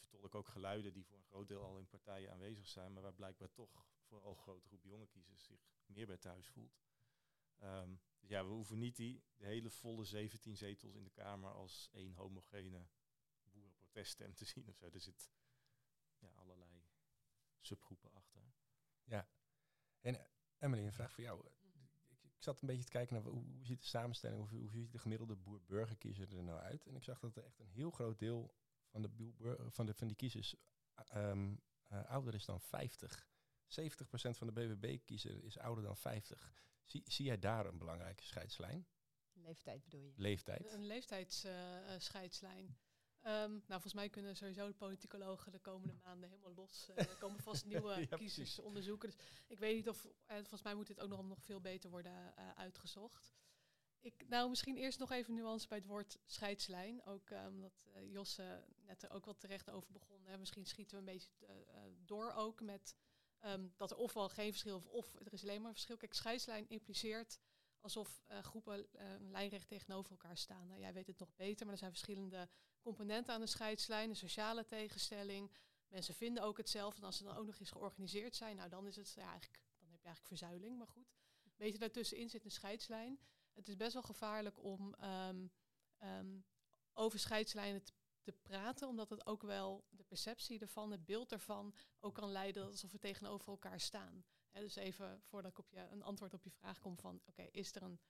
Speaker 4: Ja, vertolken ook geluiden die voor een groot deel al in partijen aanwezig zijn, maar waar blijkbaar toch vooral een grote groep jonge kiezers zich meer bij thuis voelt. Um, dus ja, we hoeven niet die hele volle 17 zetels in de Kamer als één homogene boerenpartij proteststem te zien of zo. Er zit ja, allerlei subgroepen achter.
Speaker 2: Emily, een vraag voor jou. Ik, ik zat een beetje te kijken naar hoe, hoe ziet de samenstelling, hoe, hoe ziet de gemiddelde boer-burgerkiezer er nou uit? En ik zag dat er echt een heel groot deel van, de van, de, van die kiezers ehm, eh, ouder is dan 50. 70% van de BBB-kiezer is ouder dan 50. Zie, zie jij daar een belangrijke scheidslijn?
Speaker 1: Leeftijd bedoel je?
Speaker 2: Leeftijd?
Speaker 3: Een leeftijdsscheidslijn. Ehm, nou, volgens mij kunnen sowieso de politicologen de komende maanden helemaal los. eh, er komen vast nieuwe
Speaker 2: Ja,
Speaker 3: kiezers onderzoeken. Dus ik weet niet of, eh, volgens mij moet dit ook nog, nog veel beter worden eh, uitgezocht. Ik, nou, misschien eerst nog even nuance bij het woord scheidslijn. Ook eh, omdat eh, Josse net er ook wel terecht over begon. Hè. Misschien schieten we een beetje eh, eh, door ook met ehm, dat er ofwel geen verschil is of er is alleen maar een verschil. Kijk, scheidslijn impliceert alsof eh, groepen eh, lijnrecht tegenover elkaar staan. Nou, jij weet het nog beter, maar er zijn verschillende componenten aan de scheidslijn. Een sociale tegenstelling. Mensen vinden ook hetzelfde. En als ze dan ook nog eens georganiseerd zijn, nou dan is het ja, eigenlijk, dan heb je eigenlijk verzuiling. Maar goed, een beetje daartussenin zit een scheidslijn. Het is best wel gevaarlijk om ehm, over scheidslijnen te, te praten, omdat het ook wel de perceptie ervan, het beeld ervan, ook kan leiden alsof we tegenover elkaar staan. Dus even voordat ik op je, een antwoord op je vraag kom van, oké, is er een,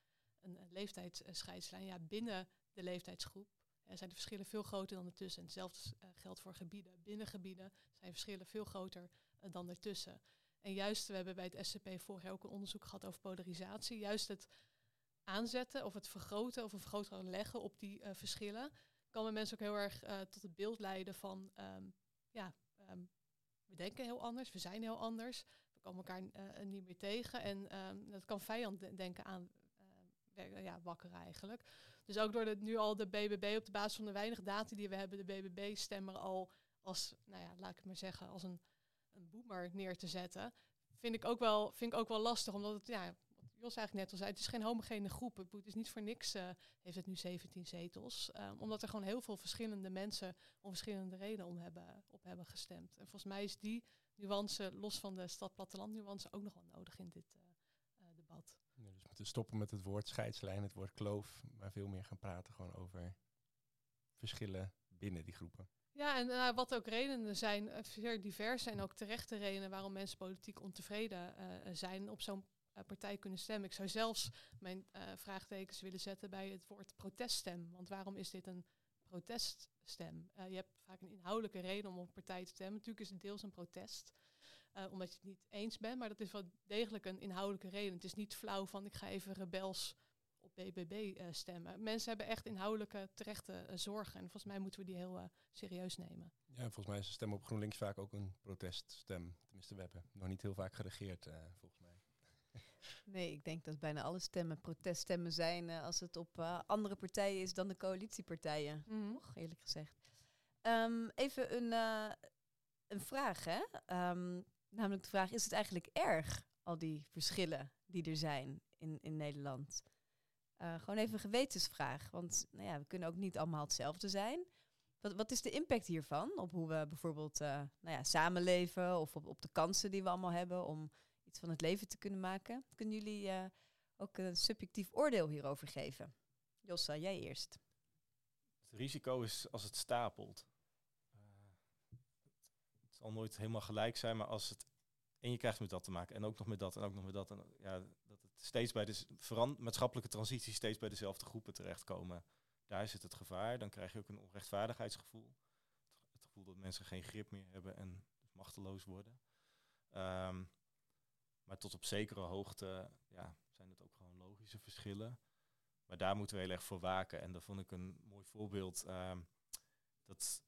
Speaker 3: een, leeftijdsscheidslijn? Ja, binnen de leeftijdsgroep eh, zijn de verschillen veel groter dan ertussen. En hetzelfde eh, geldt voor gebieden. Binnen gebieden zijn verschillen veel groter eh, dan ertussen. En juist, we hebben bij het SCP vorig jaar ook een onderzoek gehad over polarisatie. Juist het aanzetten of het vergroten of een vergroter leggen op die eh, verschillen, kan bij mensen ook heel erg eh, tot het beeld leiden van, ehm, ja, ehm, we denken heel anders, we zijn heel anders, we komen elkaar eh, niet meer tegen. En ehm, dat kan vijanddenken aan uh, ja, wakker eigenlijk. Dus ook door nu al de BBB op de basis van de weinige data die we hebben, de BBB stemmer al als, nou ja, laat ik het maar zeggen, als een, een boomer neer te zetten, vind ik ook wel, vind ik ook wel lastig, omdat het, ja, Jos eigenlijk net al zei, het is geen homogene groep. Het is niet voor niks, uh, heeft het nu 17 zetels, uh, omdat er gewoon heel veel verschillende mensen om verschillende redenen om hebben, op hebben gestemd. En volgens mij is die nuance, los van de stad-platteland nuance, ook nog wel nodig in dit uh, debat.
Speaker 2: Ja, dus moeten stoppen met het woord scheidslijn, het woord kloof, maar veel meer gaan praten gewoon over verschillen binnen die groepen.
Speaker 3: Ja, en uh, wat ook redenen zijn, uh, zeer divers zijn ook terechte redenen waarom mensen politiek ontevreden uh, zijn op zo'n partij kunnen stemmen. Ik zou zelfs mijn vraagtekens willen zetten bij het woord proteststem. Want waarom is dit een proteststem? je hebt vaak een inhoudelijke reden om op een partij te stemmen. Natuurlijk is het deels een protest, omdat je het niet eens bent, maar dat is wel degelijk een inhoudelijke reden. Het is niet flauw van ik ga even rebels op BBB stemmen. Mensen hebben echt inhoudelijke terechte zorgen. En volgens mij moeten we die heel serieus nemen.
Speaker 2: Ja, volgens mij is de stem op GroenLinks vaak ook een proteststem. Tenminste, we hebben nog niet heel vaak geregeerd, eh, volgens mij.
Speaker 1: Nee, ik denk dat bijna alle stemmen proteststemmen zijn als het op andere partijen is dan de coalitiepartijen. Mm. Toch, eerlijk gezegd. Um, even een, een vraag, hè? Um, namelijk de vraag, is het eigenlijk erg, al die verschillen die er zijn in, in Nederland? Gewoon even een gewetensvraag. Want nou ja, we kunnen ook niet allemaal hetzelfde zijn. Wat, wat is de impact hiervan op hoe we bijvoorbeeld uh, nou ja, samenleven of op, op, de kansen die we allemaal hebben om van het leven te kunnen maken? Kunnen jullie uh, ook een subjectief oordeel hierover geven? Jossa, jij eerst.
Speaker 4: Het risico is als het stapelt. het zal nooit helemaal gelijk zijn, maar als het en je krijgt met dat te maken. En ook nog met dat en ook nog met dat. En ja, dat het steeds bij de veran- maatschappelijke transitie steeds bij dezelfde groepen terechtkomen. Daar zit het gevaar. Dan krijg je ook een onrechtvaardigheidsgevoel. Het gevoel dat mensen geen grip meer hebben en dus machteloos worden. Um, maar tot op zekere hoogte ja, zijn het ook gewoon logische verschillen. Maar daar moeten we heel erg voor waken. En dat vond ik een mooi voorbeeld. Um, dat,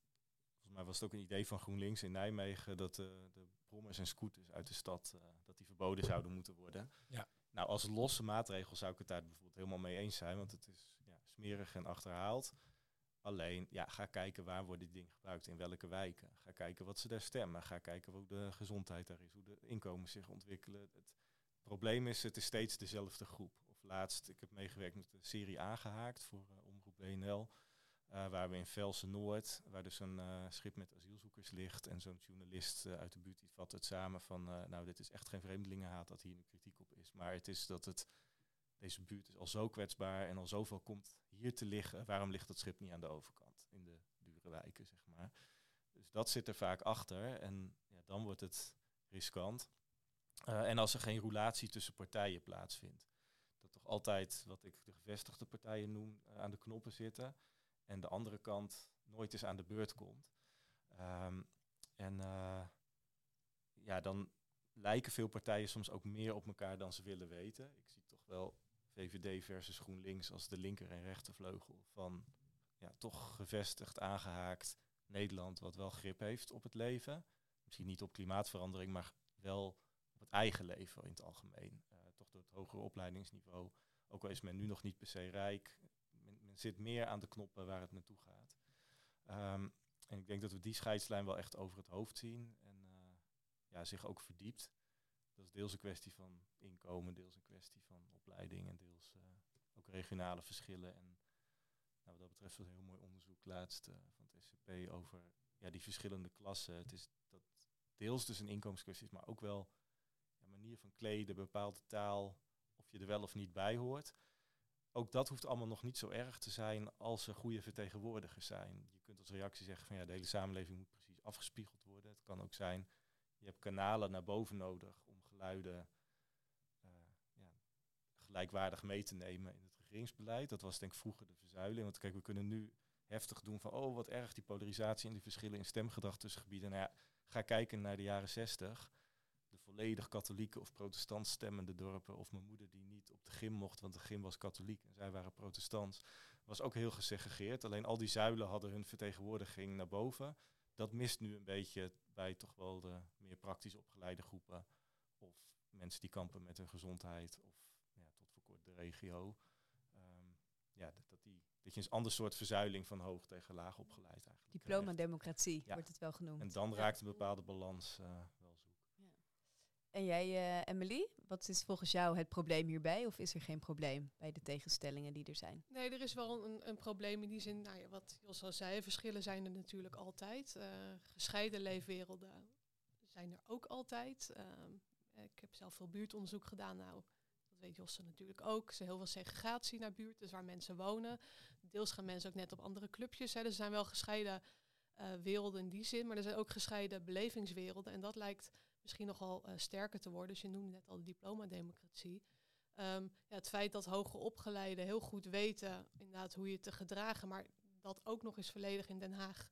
Speaker 4: volgens mij was het ook een idee van GroenLinks in Nijmegen dat de, de brommers en scooters uit de stad, uh, dat die verboden zouden moeten worden.
Speaker 2: Ja.
Speaker 4: Nou, als losse maatregel zou ik het daar bijvoorbeeld helemaal mee eens zijn, want het is ja, smerig en achterhaald. Alleen, ja, ga kijken waar worden die dingen gebruikt, in welke wijken. Ga kijken wat ze daar stemmen. Ga kijken hoe de gezondheid daar is, hoe de inkomens zich ontwikkelen. Het probleem is, het is steeds dezelfde groep. Of laatst, ik heb meegewerkt met de serie Aangehaakt voor uh, Omroep BNL. Uh, waar we in Velsen Noord, waar dus een uh, schip met asielzoekers ligt. En zo'n journalist uit de buurt die vat het samen van, nou dit is echt geen vreemdelingenhaat dat hier nu kritiek op is. Maar het is dat het, deze buurt is al zo kwetsbaar en al zoveel komt hier te liggen. Waarom ligt dat schip niet aan de overkant, in de dure burenwijken, zeg maar. Dus dat zit er vaak achter en ja, dan wordt het riskant. Uh, en als er geen roulatie tussen partijen plaatsvindt. Dat toch altijd, wat ik de gevestigde partijen noem, uh, aan de knoppen zitten. En de andere kant nooit eens aan de beurt komt. Um, en uh, ja, dan lijken veel partijen soms ook meer op elkaar dan ze willen weten. Ik zie toch wel VVD versus GroenLinks als de linker en rechtervleugel van ja, toch gevestigd, aangehaakt Nederland, wat wel grip heeft op het leven. Misschien niet op klimaatverandering, maar wel op het eigen leven in het algemeen. Uh, toch door het hogere opleidingsniveau. Ook al is men nu nog niet per se rijk, men, men zit meer aan de knoppen waar het naartoe gaat. Um, en ik denk dat we die scheidslijn wel echt over het hoofd zien en uh, ja, zich ook verdiept. Dat is deels een kwestie van inkomen, deels een kwestie van opleiding en deels uh, ook regionale verschillen. En nou, wat dat betreft was een heel mooi onderzoek laatst uh, van het SCP over ja, die verschillende klassen. Het is dat deels dus een inkomenskwestie is, maar ook wel ja, manier van kleden, bepaalde taal, of je er wel of niet bij hoort. Ook dat hoeft allemaal nog niet zo erg te zijn als er goede vertegenwoordigers zijn. Je kunt als reactie zeggen van ja, de hele samenleving moet precies afgespiegeld worden. Het kan ook zijn, je hebt kanalen naar boven nodig uh, ja, gelijkwaardig mee te nemen in het regeringsbeleid. Dat was denk ik vroeger de verzuiling. Want kijk, we kunnen nu heftig doen van oh wat erg die polarisatie en die verschillen in stemgedrag tussen gebieden. Nou ja, ga kijken naar de jaren zestig de volledig katholieke of protestant stemmende dorpen. Of mijn moeder die niet op de gym mocht, want de gym was katholiek en zij waren protestants. Was ook heel gesegregeerd. Alleen al die zuilen hadden hun vertegenwoordiging naar boven. Dat mist nu een beetje bij toch wel de meer praktisch opgeleide groepen. Of mensen die kampen met hun gezondheid. Of ja, tot voor kort de regio. Um, ja, dat, dat, die, dat je een ander soort verzuiling van hoog tegen laag opgeleid eigenlijk
Speaker 1: Diploma-democratie ja. wordt het wel genoemd.
Speaker 4: En dan raakt een bepaalde balans uh, wel zoek.
Speaker 1: En jij, uh, Emily, wat is volgens jou het probleem hierbij? Of is er geen probleem bij de tegenstellingen die er zijn?
Speaker 3: Nee, er is wel een, een probleem in die zin. Nou ja, wat Jos al zei, verschillen zijn er natuurlijk altijd. Uh, gescheiden leefwerelden zijn er ook altijd. Uh, ik heb zelf veel buurtonderzoek gedaan. Nou, dat weet Josse natuurlijk ook. Is heel veel segregatie naar buurt, dus waar mensen wonen. Deels gaan mensen ook net op andere clubjes. Hè. Dus er zijn wel gescheiden uh, werelden in die zin, maar er zijn ook gescheiden belevingswerelden. En dat lijkt misschien nogal uh, sterker te worden. Dus je noemde net al de diplomademocratie. Um, ja, het feit dat hoger opgeleiden heel goed weten inderdaad hoe je te gedragen, maar dat ook nog eens volledig in Den Haag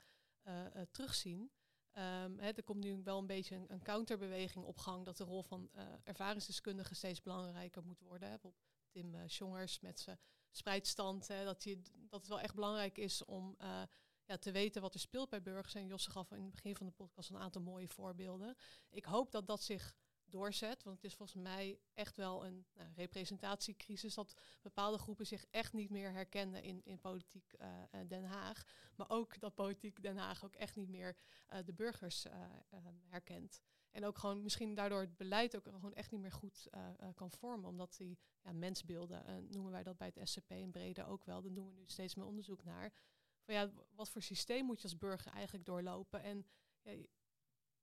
Speaker 3: uh, terugzien. Hè, er komt nu wel een beetje een, counterbeweging op gang dat de rol van ervaringsdeskundigen steeds belangrijker moet worden. Tim Jongers met zijn spreidstand, dat, dat het wel echt belangrijk is om ja, te weten wat er speelt bij burgers. En Josse gaf in het begin van de podcast een aantal mooie voorbeelden. Ik hoop dat dat zich doorzet, want het is volgens mij echt wel een nou, representatiecrisis dat bepaalde groepen zich echt niet meer herkennen in, in politiek uh, Den Haag, maar ook dat politiek Den Haag ook echt niet meer uh, de burgers herkent. En ook gewoon misschien daardoor het beleid ook gewoon echt niet meer goed kan vormen, omdat die ja, mensbeelden, noemen wij dat bij het SCP in Brede ook wel, daar doen we nu steeds meer onderzoek naar, van ja, wat voor systeem moet je als burger eigenlijk doorlopen? En ja,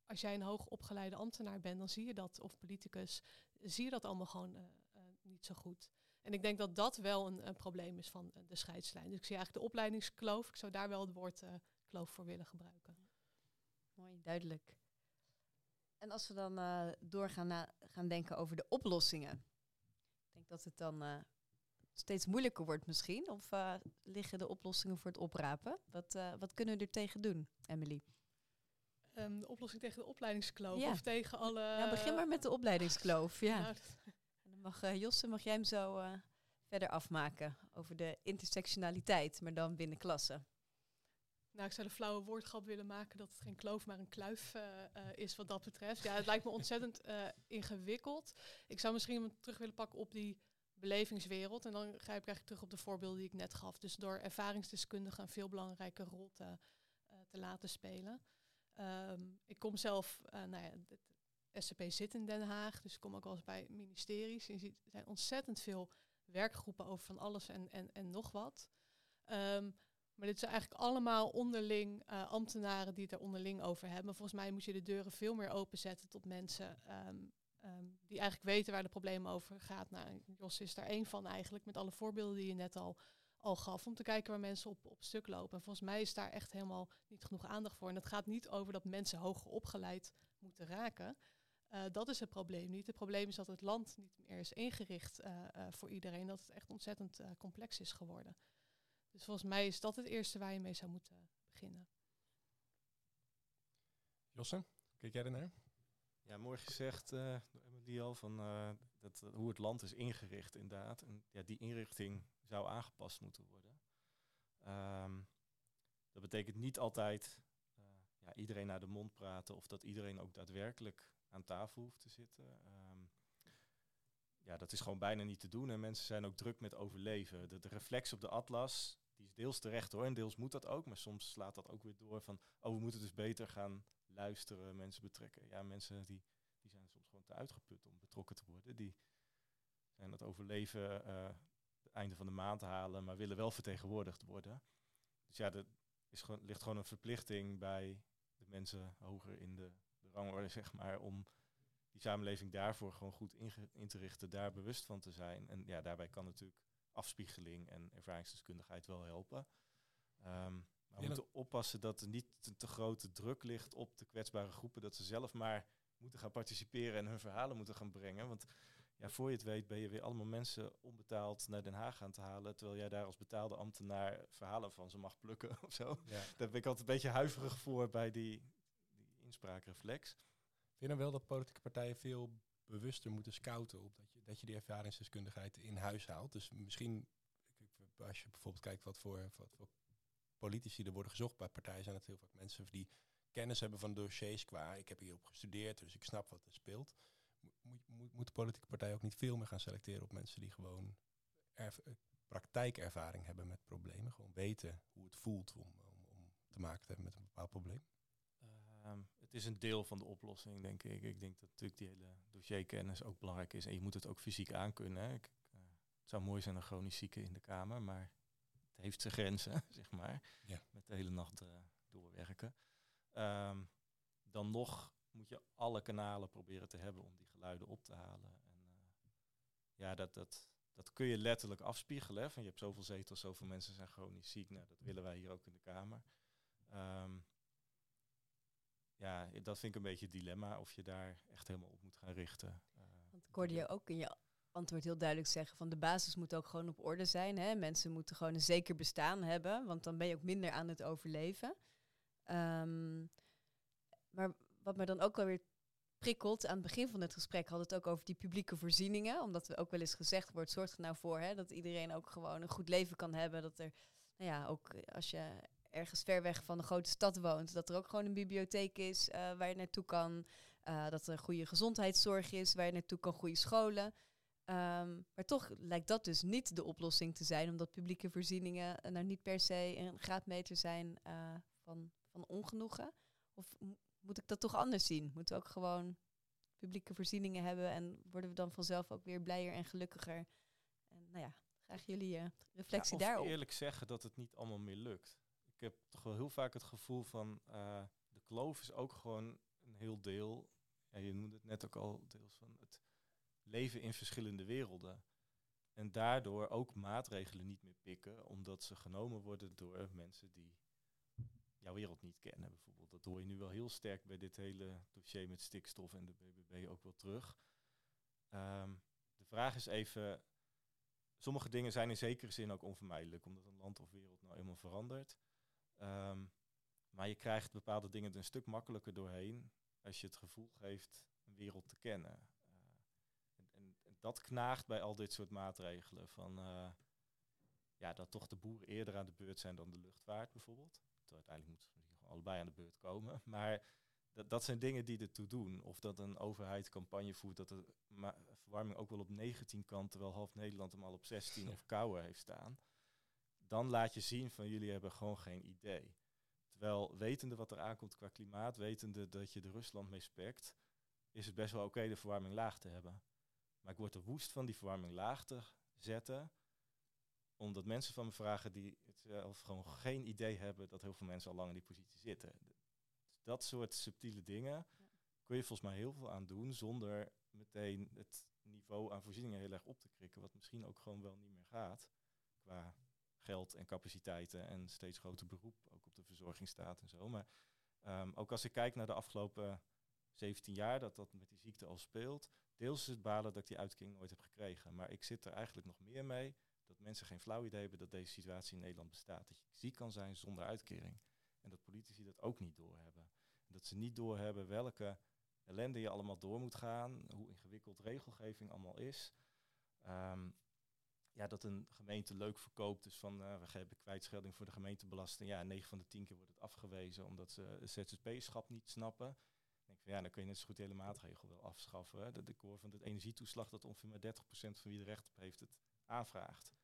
Speaker 3: als jij een hoogopgeleide ambtenaar bent, dan zie je dat, of politicus, zie je dat allemaal gewoon uh, uh, niet zo goed. En ik denk dat dat wel een, een probleem is van de scheidslijn. Dus ik zie eigenlijk de opleidingskloof. Ik zou daar wel het woord kloof voor willen gebruiken.
Speaker 1: Mooi, duidelijk. En als we dan doorgaan na, gaan denken over de oplossingen. Ik denk dat het dan steeds moeilijker wordt misschien? Of liggen de oplossingen voor het oprapen? Wat, wat kunnen we er tegen doen, Emily?
Speaker 3: Um, de oplossing tegen de opleidingskloof ja. of tegen alle...
Speaker 1: Ja, begin maar met de opleidingskloof, ja. nou, en dan mag uh, Josse, mag jij hem zo verder afmaken over de intersectionaliteit, maar dan binnen klassen.
Speaker 3: Nou, ik zou de flauwe woordgrap willen maken dat het geen kloof, maar een kluif uh, uh, is wat dat betreft. Ja, het lijkt me ontzettend uh, ingewikkeld. Ik zou misschien terug willen pakken op die belevingswereld. En dan grijp ik eigenlijk terug op de voorbeelden die ik net gaf. Dus door ervaringsdeskundigen een veel belangrijke rol te, uh, te laten spelen. Um, ik kom zelf, uh, nou ja, het SCP zit in Den Haag, dus ik kom ook wel eens bij ministeries. Je ziet, er zijn ontzettend veel werkgroepen over van alles en, en, en nog wat. Um, maar dit zijn eigenlijk allemaal onderling uh, ambtenaren die het er onderling over hebben. Volgens mij moet je de deuren veel meer openzetten tot mensen Um, die eigenlijk weten waar de problemen over gaat. Nou, Jos is daar één van eigenlijk, met alle voorbeelden die je net al, al gaf. Om te kijken waar mensen op, op stuk lopen. En volgens mij is daar echt helemaal niet genoeg aandacht voor. En het gaat niet over dat mensen hoger opgeleid moeten raken. Uh, dat is het probleem niet. Het probleem is dat het land niet meer is ingericht uh, uh, voor iedereen. Dat het echt ontzettend complex is geworden. Dus volgens mij is dat het eerste waar je mee zou moeten beginnen.
Speaker 2: Josse, kijk jij ernaar?
Speaker 4: Ja, mooi gezegd door Emily al, van, dat, hoe het land is ingericht inderdaad. En ja, die inrichting zou aangepast moeten worden. Um, dat betekent niet altijd ja, iedereen naar de mond praten of dat iedereen ook daadwerkelijk aan tafel hoeft te zitten. Um, ja, dat is gewoon bijna niet te doen. En mensen zijn ook druk met overleven. De, de, reflex op de atlas, die is deels terecht hoor. En deels moet dat ook. Maar soms slaat dat ook weer door van, oh, we moeten dus beter gaan luisteren, mensen betrekken. Ja, mensen die, die zijn soms gewoon te uitgeput om betrokken te worden. Die zijn het overleven uh, het einde van de maand halen, maar willen wel vertegenwoordigd worden. Dus ja, er is gewoon, ligt gewoon een verplichting bij de mensen hoger in de rangorde, zeg maar, om die samenleving daarvoor gewoon goed in te richten, daar bewust van te zijn. En ja, daarbij kan natuurlijk afspiegeling en ervaringsdeskundigheid wel helpen. Um, maar we moeten oppassen dat er niet te, te, grote druk ligt op de kwetsbare groepen, dat ze zelf maar moeten gaan participeren en hun verhalen moeten gaan brengen. Want ja, voor je het weet ben je weer allemaal mensen onbetaald naar Den Haag gaan te halen, terwijl jij daar als betaalde ambtenaar verhalen van ze mag plukken of zo. Ja. Daar ben ik altijd een beetje huiverig voor bij die, inspraakreflex.
Speaker 2: Vind je dan wel dat politieke partijen veel bewuster moeten scouten op dat je, dat je die ervaringsdeskundigheid in huis haalt? Dus misschien, als je bijvoorbeeld kijkt wat voor, wat voor politici er worden gezocht bij partijen, zijn het heel vaak mensen die kennis hebben van dossiers qua ik heb hierop gestudeerd, dus ik snap wat er speelt. Moet, moet, moet de politieke partij ook niet veel meer gaan selecteren op mensen die gewoon praktijkervaring hebben met problemen, gewoon weten hoe het voelt om, om, om te maken te hebben met een bepaald probleem?
Speaker 4: Um, het is een deel van de oplossing, denk ik. Ik denk dat natuurlijk die hele dossierkennis ook belangrijk is. En je moet het ook fysiek aankunnen. Hè. Ik, uh, het zou mooi zijn een chronisch zieke in de kamer, maar het heeft zijn grenzen, zeg maar. Ja. Met de hele nacht uh, doorwerken. Um, dan nog moet je alle kanalen proberen te hebben om die geluiden op te halen. En uh, ja, dat, dat, dat kun je letterlijk afspiegelen. Hè. Van je hebt zoveel zetels, zoveel mensen zijn chronisch ziek. Nou, dat willen wij hier ook in de Kamer. Um, ja, dat vind ik een beetje het dilemma of je daar echt helemaal op moet gaan richten. Uh,
Speaker 1: Want ik hoorde je ook in je antwoord heel duidelijk zeggen van de basis moet ook gewoon op orde zijn. Hè? Mensen moeten gewoon een zeker bestaan hebben, want dan ben je ook minder aan het overleven. Um, maar wat me dan ook wel weer prikkelt, aan het begin van het gesprek we het ook over die publieke voorzieningen, omdat er ook wel eens gezegd wordt, zorg er nou voor hè, dat iedereen ook gewoon een goed leven kan hebben, dat er, nou ja, ook als je ergens ver weg van de grote stad woont, dat er ook gewoon een bibliotheek is uh, waar je naartoe kan. Uh, dat er goede gezondheidszorg is waar je naartoe kan, goede scholen. Um, maar toch lijkt dat dus niet de oplossing te zijn, omdat publieke voorzieningen uh, nou niet per se een graadmeter zijn van, van ongenoegen. Of moet ik dat toch anders zien? Moeten we ook gewoon publieke voorzieningen hebben en worden we dan vanzelf ook weer blijer en gelukkiger? En nou ja, graag jullie reflectie
Speaker 4: ja,
Speaker 1: daarop.
Speaker 4: eerlijk zeggen dat het niet allemaal meer lukt ik heb toch wel heel vaak het gevoel van uh, de kloof is ook gewoon een heel deel. Ja, je noemde het net ook al deels van het leven in verschillende werelden. En daardoor ook maatregelen niet meer pikken, omdat ze genomen worden door mensen die wereld niet kennen, bijvoorbeeld. Dat hoor je nu wel heel sterk bij dit hele dossier met stikstof en de BBB ook wel terug. Um, de vraag is even, sommige dingen zijn in zekere zin ook onvermijdelijk, omdat een land of wereld nou eenmaal verandert. Um, maar je krijgt bepaalde dingen er een stuk makkelijker doorheen als je het gevoel geeft een wereld te kennen. Uh, en, en, dat knaagt bij al dit soort maatregelen. Van, uh, ja, dat toch de boeren eerder aan de beurt zijn dan de luchtvaart bijvoorbeeld. Uiteindelijk moeten ze allebei aan de beurt komen. Maar dat, dat zijn dingen die ertoe doen. Of dat een overheid campagne voert dat de verwarming ook wel op 19 kan, terwijl half Nederland hem al op 16 of kouder heeft staan dan laat je zien van jullie hebben gewoon geen idee. Terwijl wetende wat er aankomt qua klimaat, wetende dat je de Rusland mee spekt, is het best wel oké de verwarming laag te hebben. Maar ik word er woest van die verwarming laag te zetten, omdat mensen van me vragen die het zelf gewoon geen idee hebben dat heel veel mensen al lang in die positie zitten. Dat soort subtiele dingen kun je volgens mij heel veel aan doen zonder meteen het niveau aan voorzieningen heel erg op te krikken, wat misschien ook gewoon wel niet meer gaat qua geld en capaciteiten en steeds groter beroep, ook op de verzorgingsstaat en zo. Maar ehm, ook als ik kijk naar de afgelopen 17 jaar dat dat met die ziekte al speelt, deels is het balen dat ik die uitkering nooit heb gekregen. Maar ik zit er eigenlijk nog meer mee mensen geen flauw idee hebben dat deze situatie in Nederland bestaat. Dat je ziek kan zijn zonder uitkering. En dat politici dat ook niet doorhebben. En dat ze niet doorhebben welke ellende je allemaal door moet gaan, hoe ingewikkeld regelgeving allemaal is. Ehm, ja, dat een gemeente leuk verkoopt, dus van uh, we geven kwijtschelding voor de gemeentebelasting. Ja, 9 van de 10 keer wordt het afgewezen omdat ze het ZZP-schap niet snappen. Denk van ja, dan kun je net zo goed de hele maatregel wel afschaffen. Hè. De decor van de energietoeslag, dat ongeveer maar 30% van wie er recht op heeft het aanvraagt.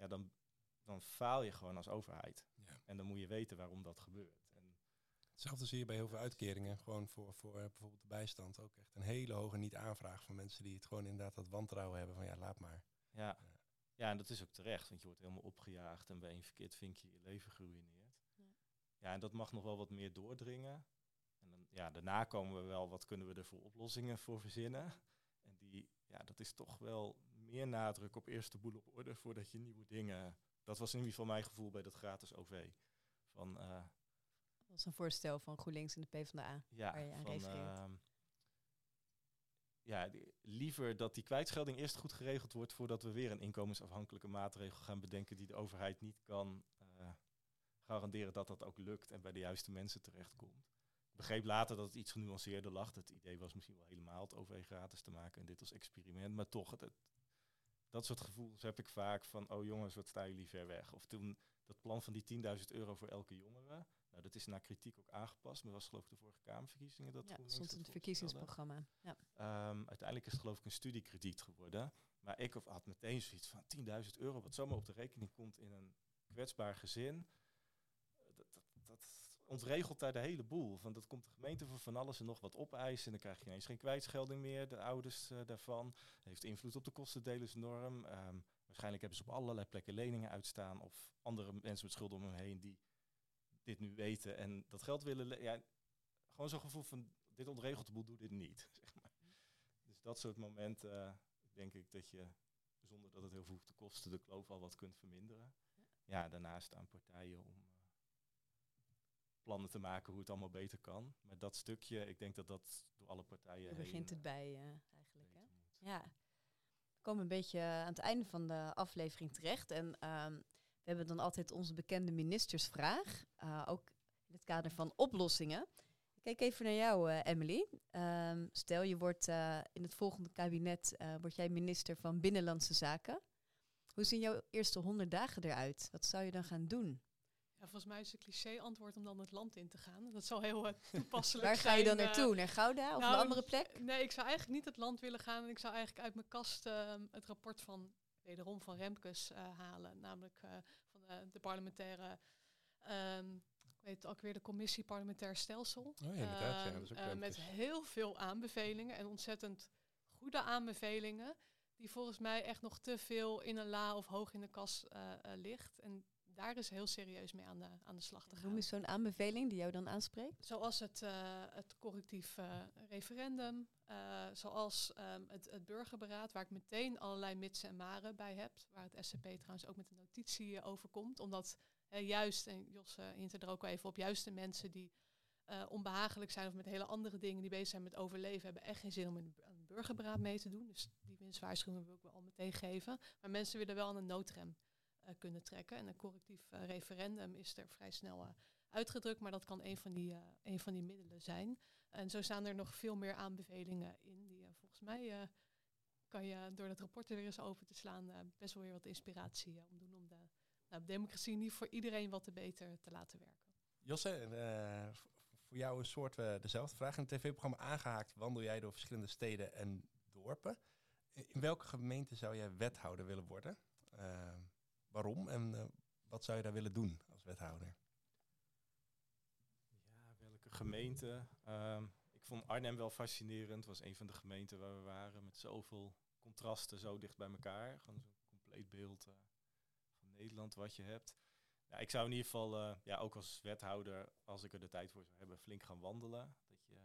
Speaker 4: Ja, dan, dan faal je gewoon als overheid.
Speaker 2: Ja.
Speaker 4: En dan moet je weten waarom dat gebeurt. En
Speaker 2: Hetzelfde zie je bij heel veel uitkeringen. Gewoon voor, voor eh, bijvoorbeeld de bijstand. Ook echt een hele hoge niet-aanvraag van mensen die het gewoon inderdaad dat wantrouwen hebben van ja, laat maar.
Speaker 4: Ja. ja, en dat is ook terecht, want je wordt helemaal opgejaagd en bij een verkeerd vinkje je leven geruineerd.
Speaker 1: Ja.
Speaker 4: Ja. en dat mag nog wel wat meer doordringen. En dan, ja, daarna komen we wel, wat kunnen we er voor oplossingen voor verzinnen? En die, ja, dat is toch wel meer nadruk op eerst de boel op orde voordat je nieuwe dingen... Dat was in ieder geval mijn gevoel bij dat gratis OV. Van, eh,
Speaker 1: Dat is een voorstel van GroenLinks en de PvdA.
Speaker 4: ja,
Speaker 1: Waar je aan
Speaker 4: van, ehm, ja, die- liever dat die kwijtschelding eerst goed geregeld wordt voordat we weer een inkomensafhankelijke maatregel gaan bedenken die de overheid niet kan eh, garanderen dat dat ook lukt en bij de juiste mensen terechtkomt. Ik begreep later dat het iets genuanceerder lag. Het idee was misschien wel helemaal het OV gratis te maken en dit als experiment. Maar toch, het, het- dat soort gevoelens heb ik vaak van, oh jongens, wat staan jullie ver weg. Of toen dat plan van die 10.000 euro voor elke jongere. Nou, dat is na kritiek ook aangepast. Maar was geloof ik de vorige Kamerverkiezingen dat
Speaker 1: Ja,
Speaker 4: GroenLinks
Speaker 1: stond in
Speaker 4: dat
Speaker 1: het verkiezingsprogramma. Ja.
Speaker 4: Ehm, uiteindelijk is het geloof ik een studiekrediet geworden. Maar ik had meteen zoiets van 10.000 euro, wat zomaar op de rekening komt in een kwetsbaar gezin. Ontregelt daar de hele boel. Van dat komt de gemeente voor van alles en nog wat opeisen. En dan krijg je ineens geen kwijtschelding meer, de ouders eh, daarvan. heeft invloed op de kostendelersnorm. Ehm, waarschijnlijk hebben ze op allerlei plekken leningen uitstaan. Of andere mensen met schulden om hem heen die dit nu weten en dat geld willen. le- Ja, gewoon zo'n gevoel van dit ontregelt de boel, doe dit niet. Zeg maar. Dus dat soort momenten eh, denk ik dat je, zonder dat het heel veel hoeft te kosten, de kloof al wat kunt verminderen. Ja, daarnaast aan partijen om plannen te maken hoe het allemaal beter kan. Maar dat stukje, ik denk dat dat door alle partijen
Speaker 1: Daar
Speaker 4: heen,
Speaker 1: begint het
Speaker 4: eh,
Speaker 1: bij eh, eigenlijk. Hè? Ja. We komen een beetje aan het einde van de aflevering terecht. En ehm, we hebben dan altijd onze bekende ministersvraag. eh, ook in het kader van oplossingen. Ik kijk even naar jou, eh, Emily. Ehm, stel, je wordt eh, in het volgende kabinet eh, word jij minister van Binnenlandse Zaken. Hoe zien jouw eerste honderd dagen eruit? Wat zou je dan gaan doen?
Speaker 3: Ja, volgens mij is het cliché-antwoord om dan het land in te gaan. Dat zal heel eh, toepasselijk
Speaker 1: Waar ga je dan
Speaker 3: eh,
Speaker 1: naartoe? Naar Gouda of
Speaker 3: nou,
Speaker 1: een andere plek?
Speaker 3: Nee, ik zou eigenlijk niet het land willen gaan. En ik zou eigenlijk uit mijn kast ehm, het rapport van, wederom van Remkes eh, halen. Namelijk eh, van de, de parlementaire, ehm, ik weet het ook weer, de commissie parlementair stelsel.
Speaker 2: Oh ja, inderdaad. ja,
Speaker 3: Ehm,
Speaker 2: dat is ook
Speaker 3: eh,
Speaker 2: leuk.
Speaker 3: met heel veel aanbevelingen en ontzettend goede aanbevelingen. Die volgens mij echt nog te veel in een la of hoog in de kas eh, eh, ligt. En daar is heel serieus mee aan de, aan de slag te gaan.
Speaker 1: Noem eens zo'n aanbeveling die jou dan aanspreekt.
Speaker 3: Zoals het, eh, het correctief eh, referendum, eh, zoals ehm, het, het burgerberaad, waar ik meteen allerlei mitsen en maren bij heb. Waar het SCP trouwens ook met een notitie over komt. Omdat juist, en Jos hint er ook al even op, juist de mensen die eh, onbehagelijk zijn of met hele andere dingen die bezig zijn met overleven, hebben echt geen zin om in een een burgerberaad mee te doen. Dus die winstwaarschuwing wil ik wel al meteen geven. Maar mensen willen wel aan een noodrem kunnen trekken. En een correctief eh, referendum is er vrij snel eh, uitgedrukt, maar dat kan een van die, eh, een van die middelen zijn. En zo staan er nog veel meer aanbevelingen in, die eh, volgens mij eh, kan je door dat rapport er weer eens open te slaan, eh, best wel weer wat inspiratie eh, om doen om de nou, democratie niet voor iedereen wat te beter te laten werken.
Speaker 2: Josse, eh, voor jou een soort eh, dezelfde vraag. In het tv-programma Aangehaakt wandel jij door verschillende steden en dorpen. In in welke gemeente zou jij wethouder willen worden? Waarom en eh, wat zou je daar willen doen als wethouder?
Speaker 4: Ja, welke gemeente? Ehm, ik vond Arnhem wel fascinerend. was een van de gemeenten waar we waren met zoveel contrasten zo dicht bij elkaar. Gewoon zo'n compleet beeld eh, van Nederland wat je hebt. Ik zou in ieder geval, eh, ja, ook als wethouder, als ik er de tijd voor zou hebben, flink gaan wandelen. Dat je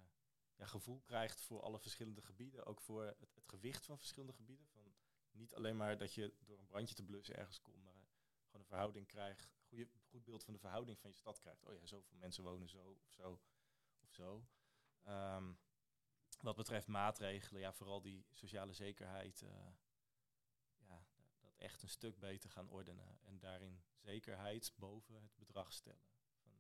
Speaker 4: ja, gevoel krijgt voor alle verschillende gebieden. Ook voor het, het gewicht van verschillende gebieden. Van niet alleen maar dat je door een brandje te blussen ergens komt, gewoon een verhouding krijgt, goede, goed beeld van de verhouding van je stad krijgt. Oh ja, zoveel mensen wonen zo of zo of zo. Ehm, wat betreft maatregelen, ja, vooral die sociale zekerheid, eh, ja, dat echt een stuk beter gaan ordenen. En daarin zekerheid boven het bedrag stellen. Van,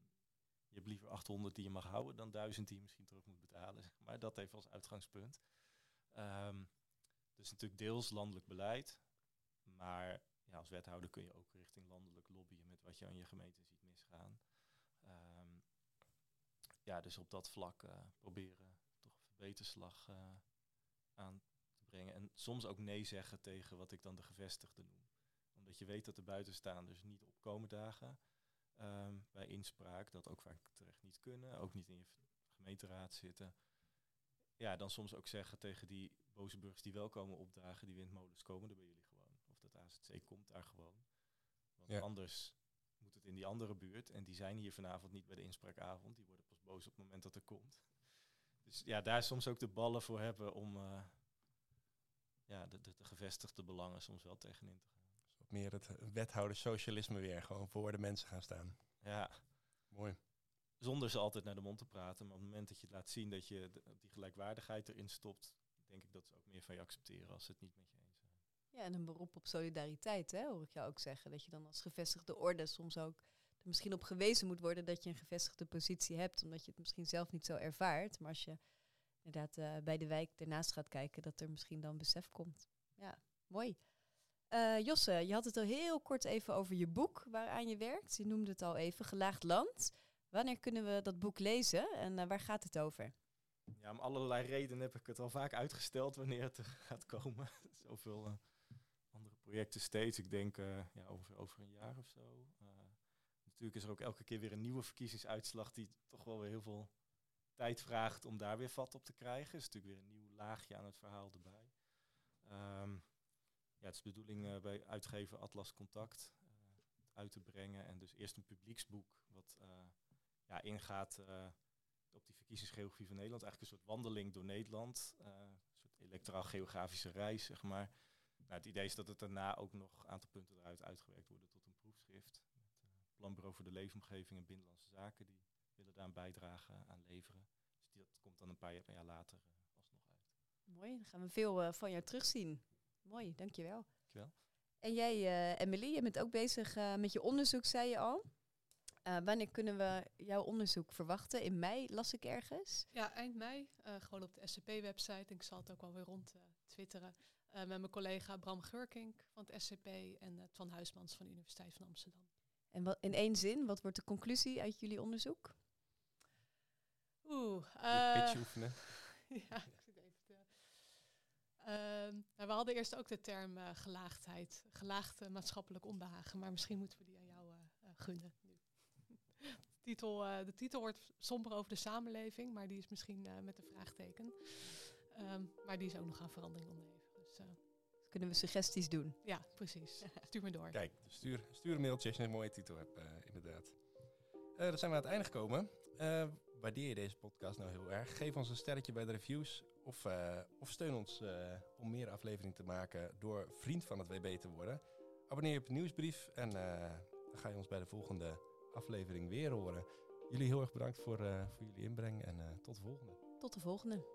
Speaker 4: je hebt liever 800 die je mag houden dan 1000 die je misschien terug moet betalen. Zeg maar dat even als uitgangspunt. Ehm, dus natuurlijk deels landelijk beleid. Maar als wethouder kun je ook richting landelijk lobbyen met wat je aan je gemeente ziet misgaan. Ehm, ja, dus op dat vlak uh, proberen toch verbeterslag uh, aan te brengen. En soms ook nee zeggen tegen wat ik dan de gevestigde noem. Omdat je weet dat de buitenstaanders niet opkomen dagen um, bij inspraak. Dat ook vaak terecht niet kunnen. Ook niet in je gemeenteraad zitten. Ja, dan soms ook zeggen tegen die boze burgers die wel komen opdagen, die windmolens komen er bij jullie AZC komt daar gewoon. Want
Speaker 2: Ja.
Speaker 4: anders moet het in die andere buurt. En die zijn hier vanavond niet bij de inspraakavond. Die worden pas boos op het moment dat er komt. Dus ja, daar soms ook de ballen voor hebben om eh, ja, de, de, de gevestigde belangen soms wel tegenin te gaan.
Speaker 2: Wat meer het wethouder socialisme weer. Gewoon voor de mensen gaan staan.
Speaker 4: Ja,
Speaker 2: Mooi.
Speaker 4: zonder ze altijd naar de mond te praten. Maar op het moment dat je laat zien dat je de- die gelijkwaardigheid erin stopt, denk ik dat ze ook meer van je accepteren als ze het niet met je.
Speaker 1: Ja, en een beroep op solidariteit, hè, hoor ik jou ook zeggen. Dat je dan als gevestigde orde soms ook er misschien op gewezen moet worden dat je een gevestigde positie hebt, omdat je het misschien zelf niet zo ervaart. Maar als je inderdaad eh, bij de wijk ernaast gaat kijken, dat er misschien dan besef komt. Ja, mooi. Eh, Josse, je had het al heel kort even over je boek waaraan je werkt. Je noemde het al even, Gelaagd Land. Wanneer kunnen we dat boek lezen en eh, waar gaat het over?
Speaker 4: Ja, om allerlei redenen heb ik het al vaak uitgesteld wanneer het er gaat komen. Zoveel projecten steeds. Ik denk eh, ja, over, een jaar of zo. Eh, natuurlijk is er ook elke keer weer een nieuwe verkiezingsuitslag die toch wel weer heel veel tijd vraagt om daar weer vat op te krijgen. is natuurlijk weer een nieuw laagje aan het verhaal erbij. Ehm, ja, het is de bedoeling eh, bij uitgever Atlas Contact uit te brengen. En dus eerst een publieksboek wat ja, ingaat op die verkiezingsgeografie van Nederland. Eigenlijk een soort wandeling door Nederland. een soort electoraal-geografische reis, zeg maar. Nou, het idee is dat het daarna ook nog een aantal punten eruit uitgewerkt worden tot een proefschrift. Met uh, Planbureau voor de Leefomgeving en Binnenlandse Zaken. Die willen daar een bijdrage aan leveren. Dus die, dat komt dan een paar jaar, jaar later eh, alsnog uit.
Speaker 1: Mooi, dan gaan we veel eh, van jou terugzien. Mooi, dankjewel.
Speaker 4: Dankjewel.
Speaker 1: En jij, eh Emily, je bent ook bezig eh, met je onderzoek, zei je al. Eh, wanneer kunnen we jouw onderzoek verwachten? In mei las ik ergens.
Speaker 3: Ja, eind mei. eh, gewoon op de SCP-website. Ik zal het ook wel weer rond eh, twitteren. Eh, met mijn collega Bram Geurkink van het SCP en eh, Twan Huismans van de Universiteit van Amsterdam.
Speaker 1: En wat, in één zin, wat wordt de conclusie uit jullie onderzoek?
Speaker 3: Oeh.
Speaker 2: Je
Speaker 3: eh,
Speaker 2: pitch oefenen.
Speaker 3: ja, ik zit even te... Ehm, nou, we hadden eerst ook de term eh, gelaagdheid. Gelaagd maatschappelijk onbehagen. Maar misschien moeten we die aan jou eh, eh, gunnen nu. de, titel, eh, de titel wordt somber over de samenleving. Maar die is misschien eh, met een vraagteken. Ehm, maar die is ook nog aan verandering onderhevig. Dus
Speaker 1: Kunnen we suggesties doen?
Speaker 3: ja, precies. Stuur me door.
Speaker 2: Kijk, stuur, stuur een mailtje als je een mooie titel hebt, eh, inderdaad. Eh dan zijn we aan het einde gekomen. Eh, waardeer je deze podcast nou heel erg? Geef ons een sterretje bij de reviews. Of, eh, of steun ons eh, om meer afleveringen te maken door vriend van het WB te worden. Abonneer je op de nieuwsbrief en eh, dan ga je ons bij de volgende aflevering weer horen. Jullie heel erg bedankt voor, eh, voor jullie inbreng en eh, tot de volgende.
Speaker 1: Tot de volgende.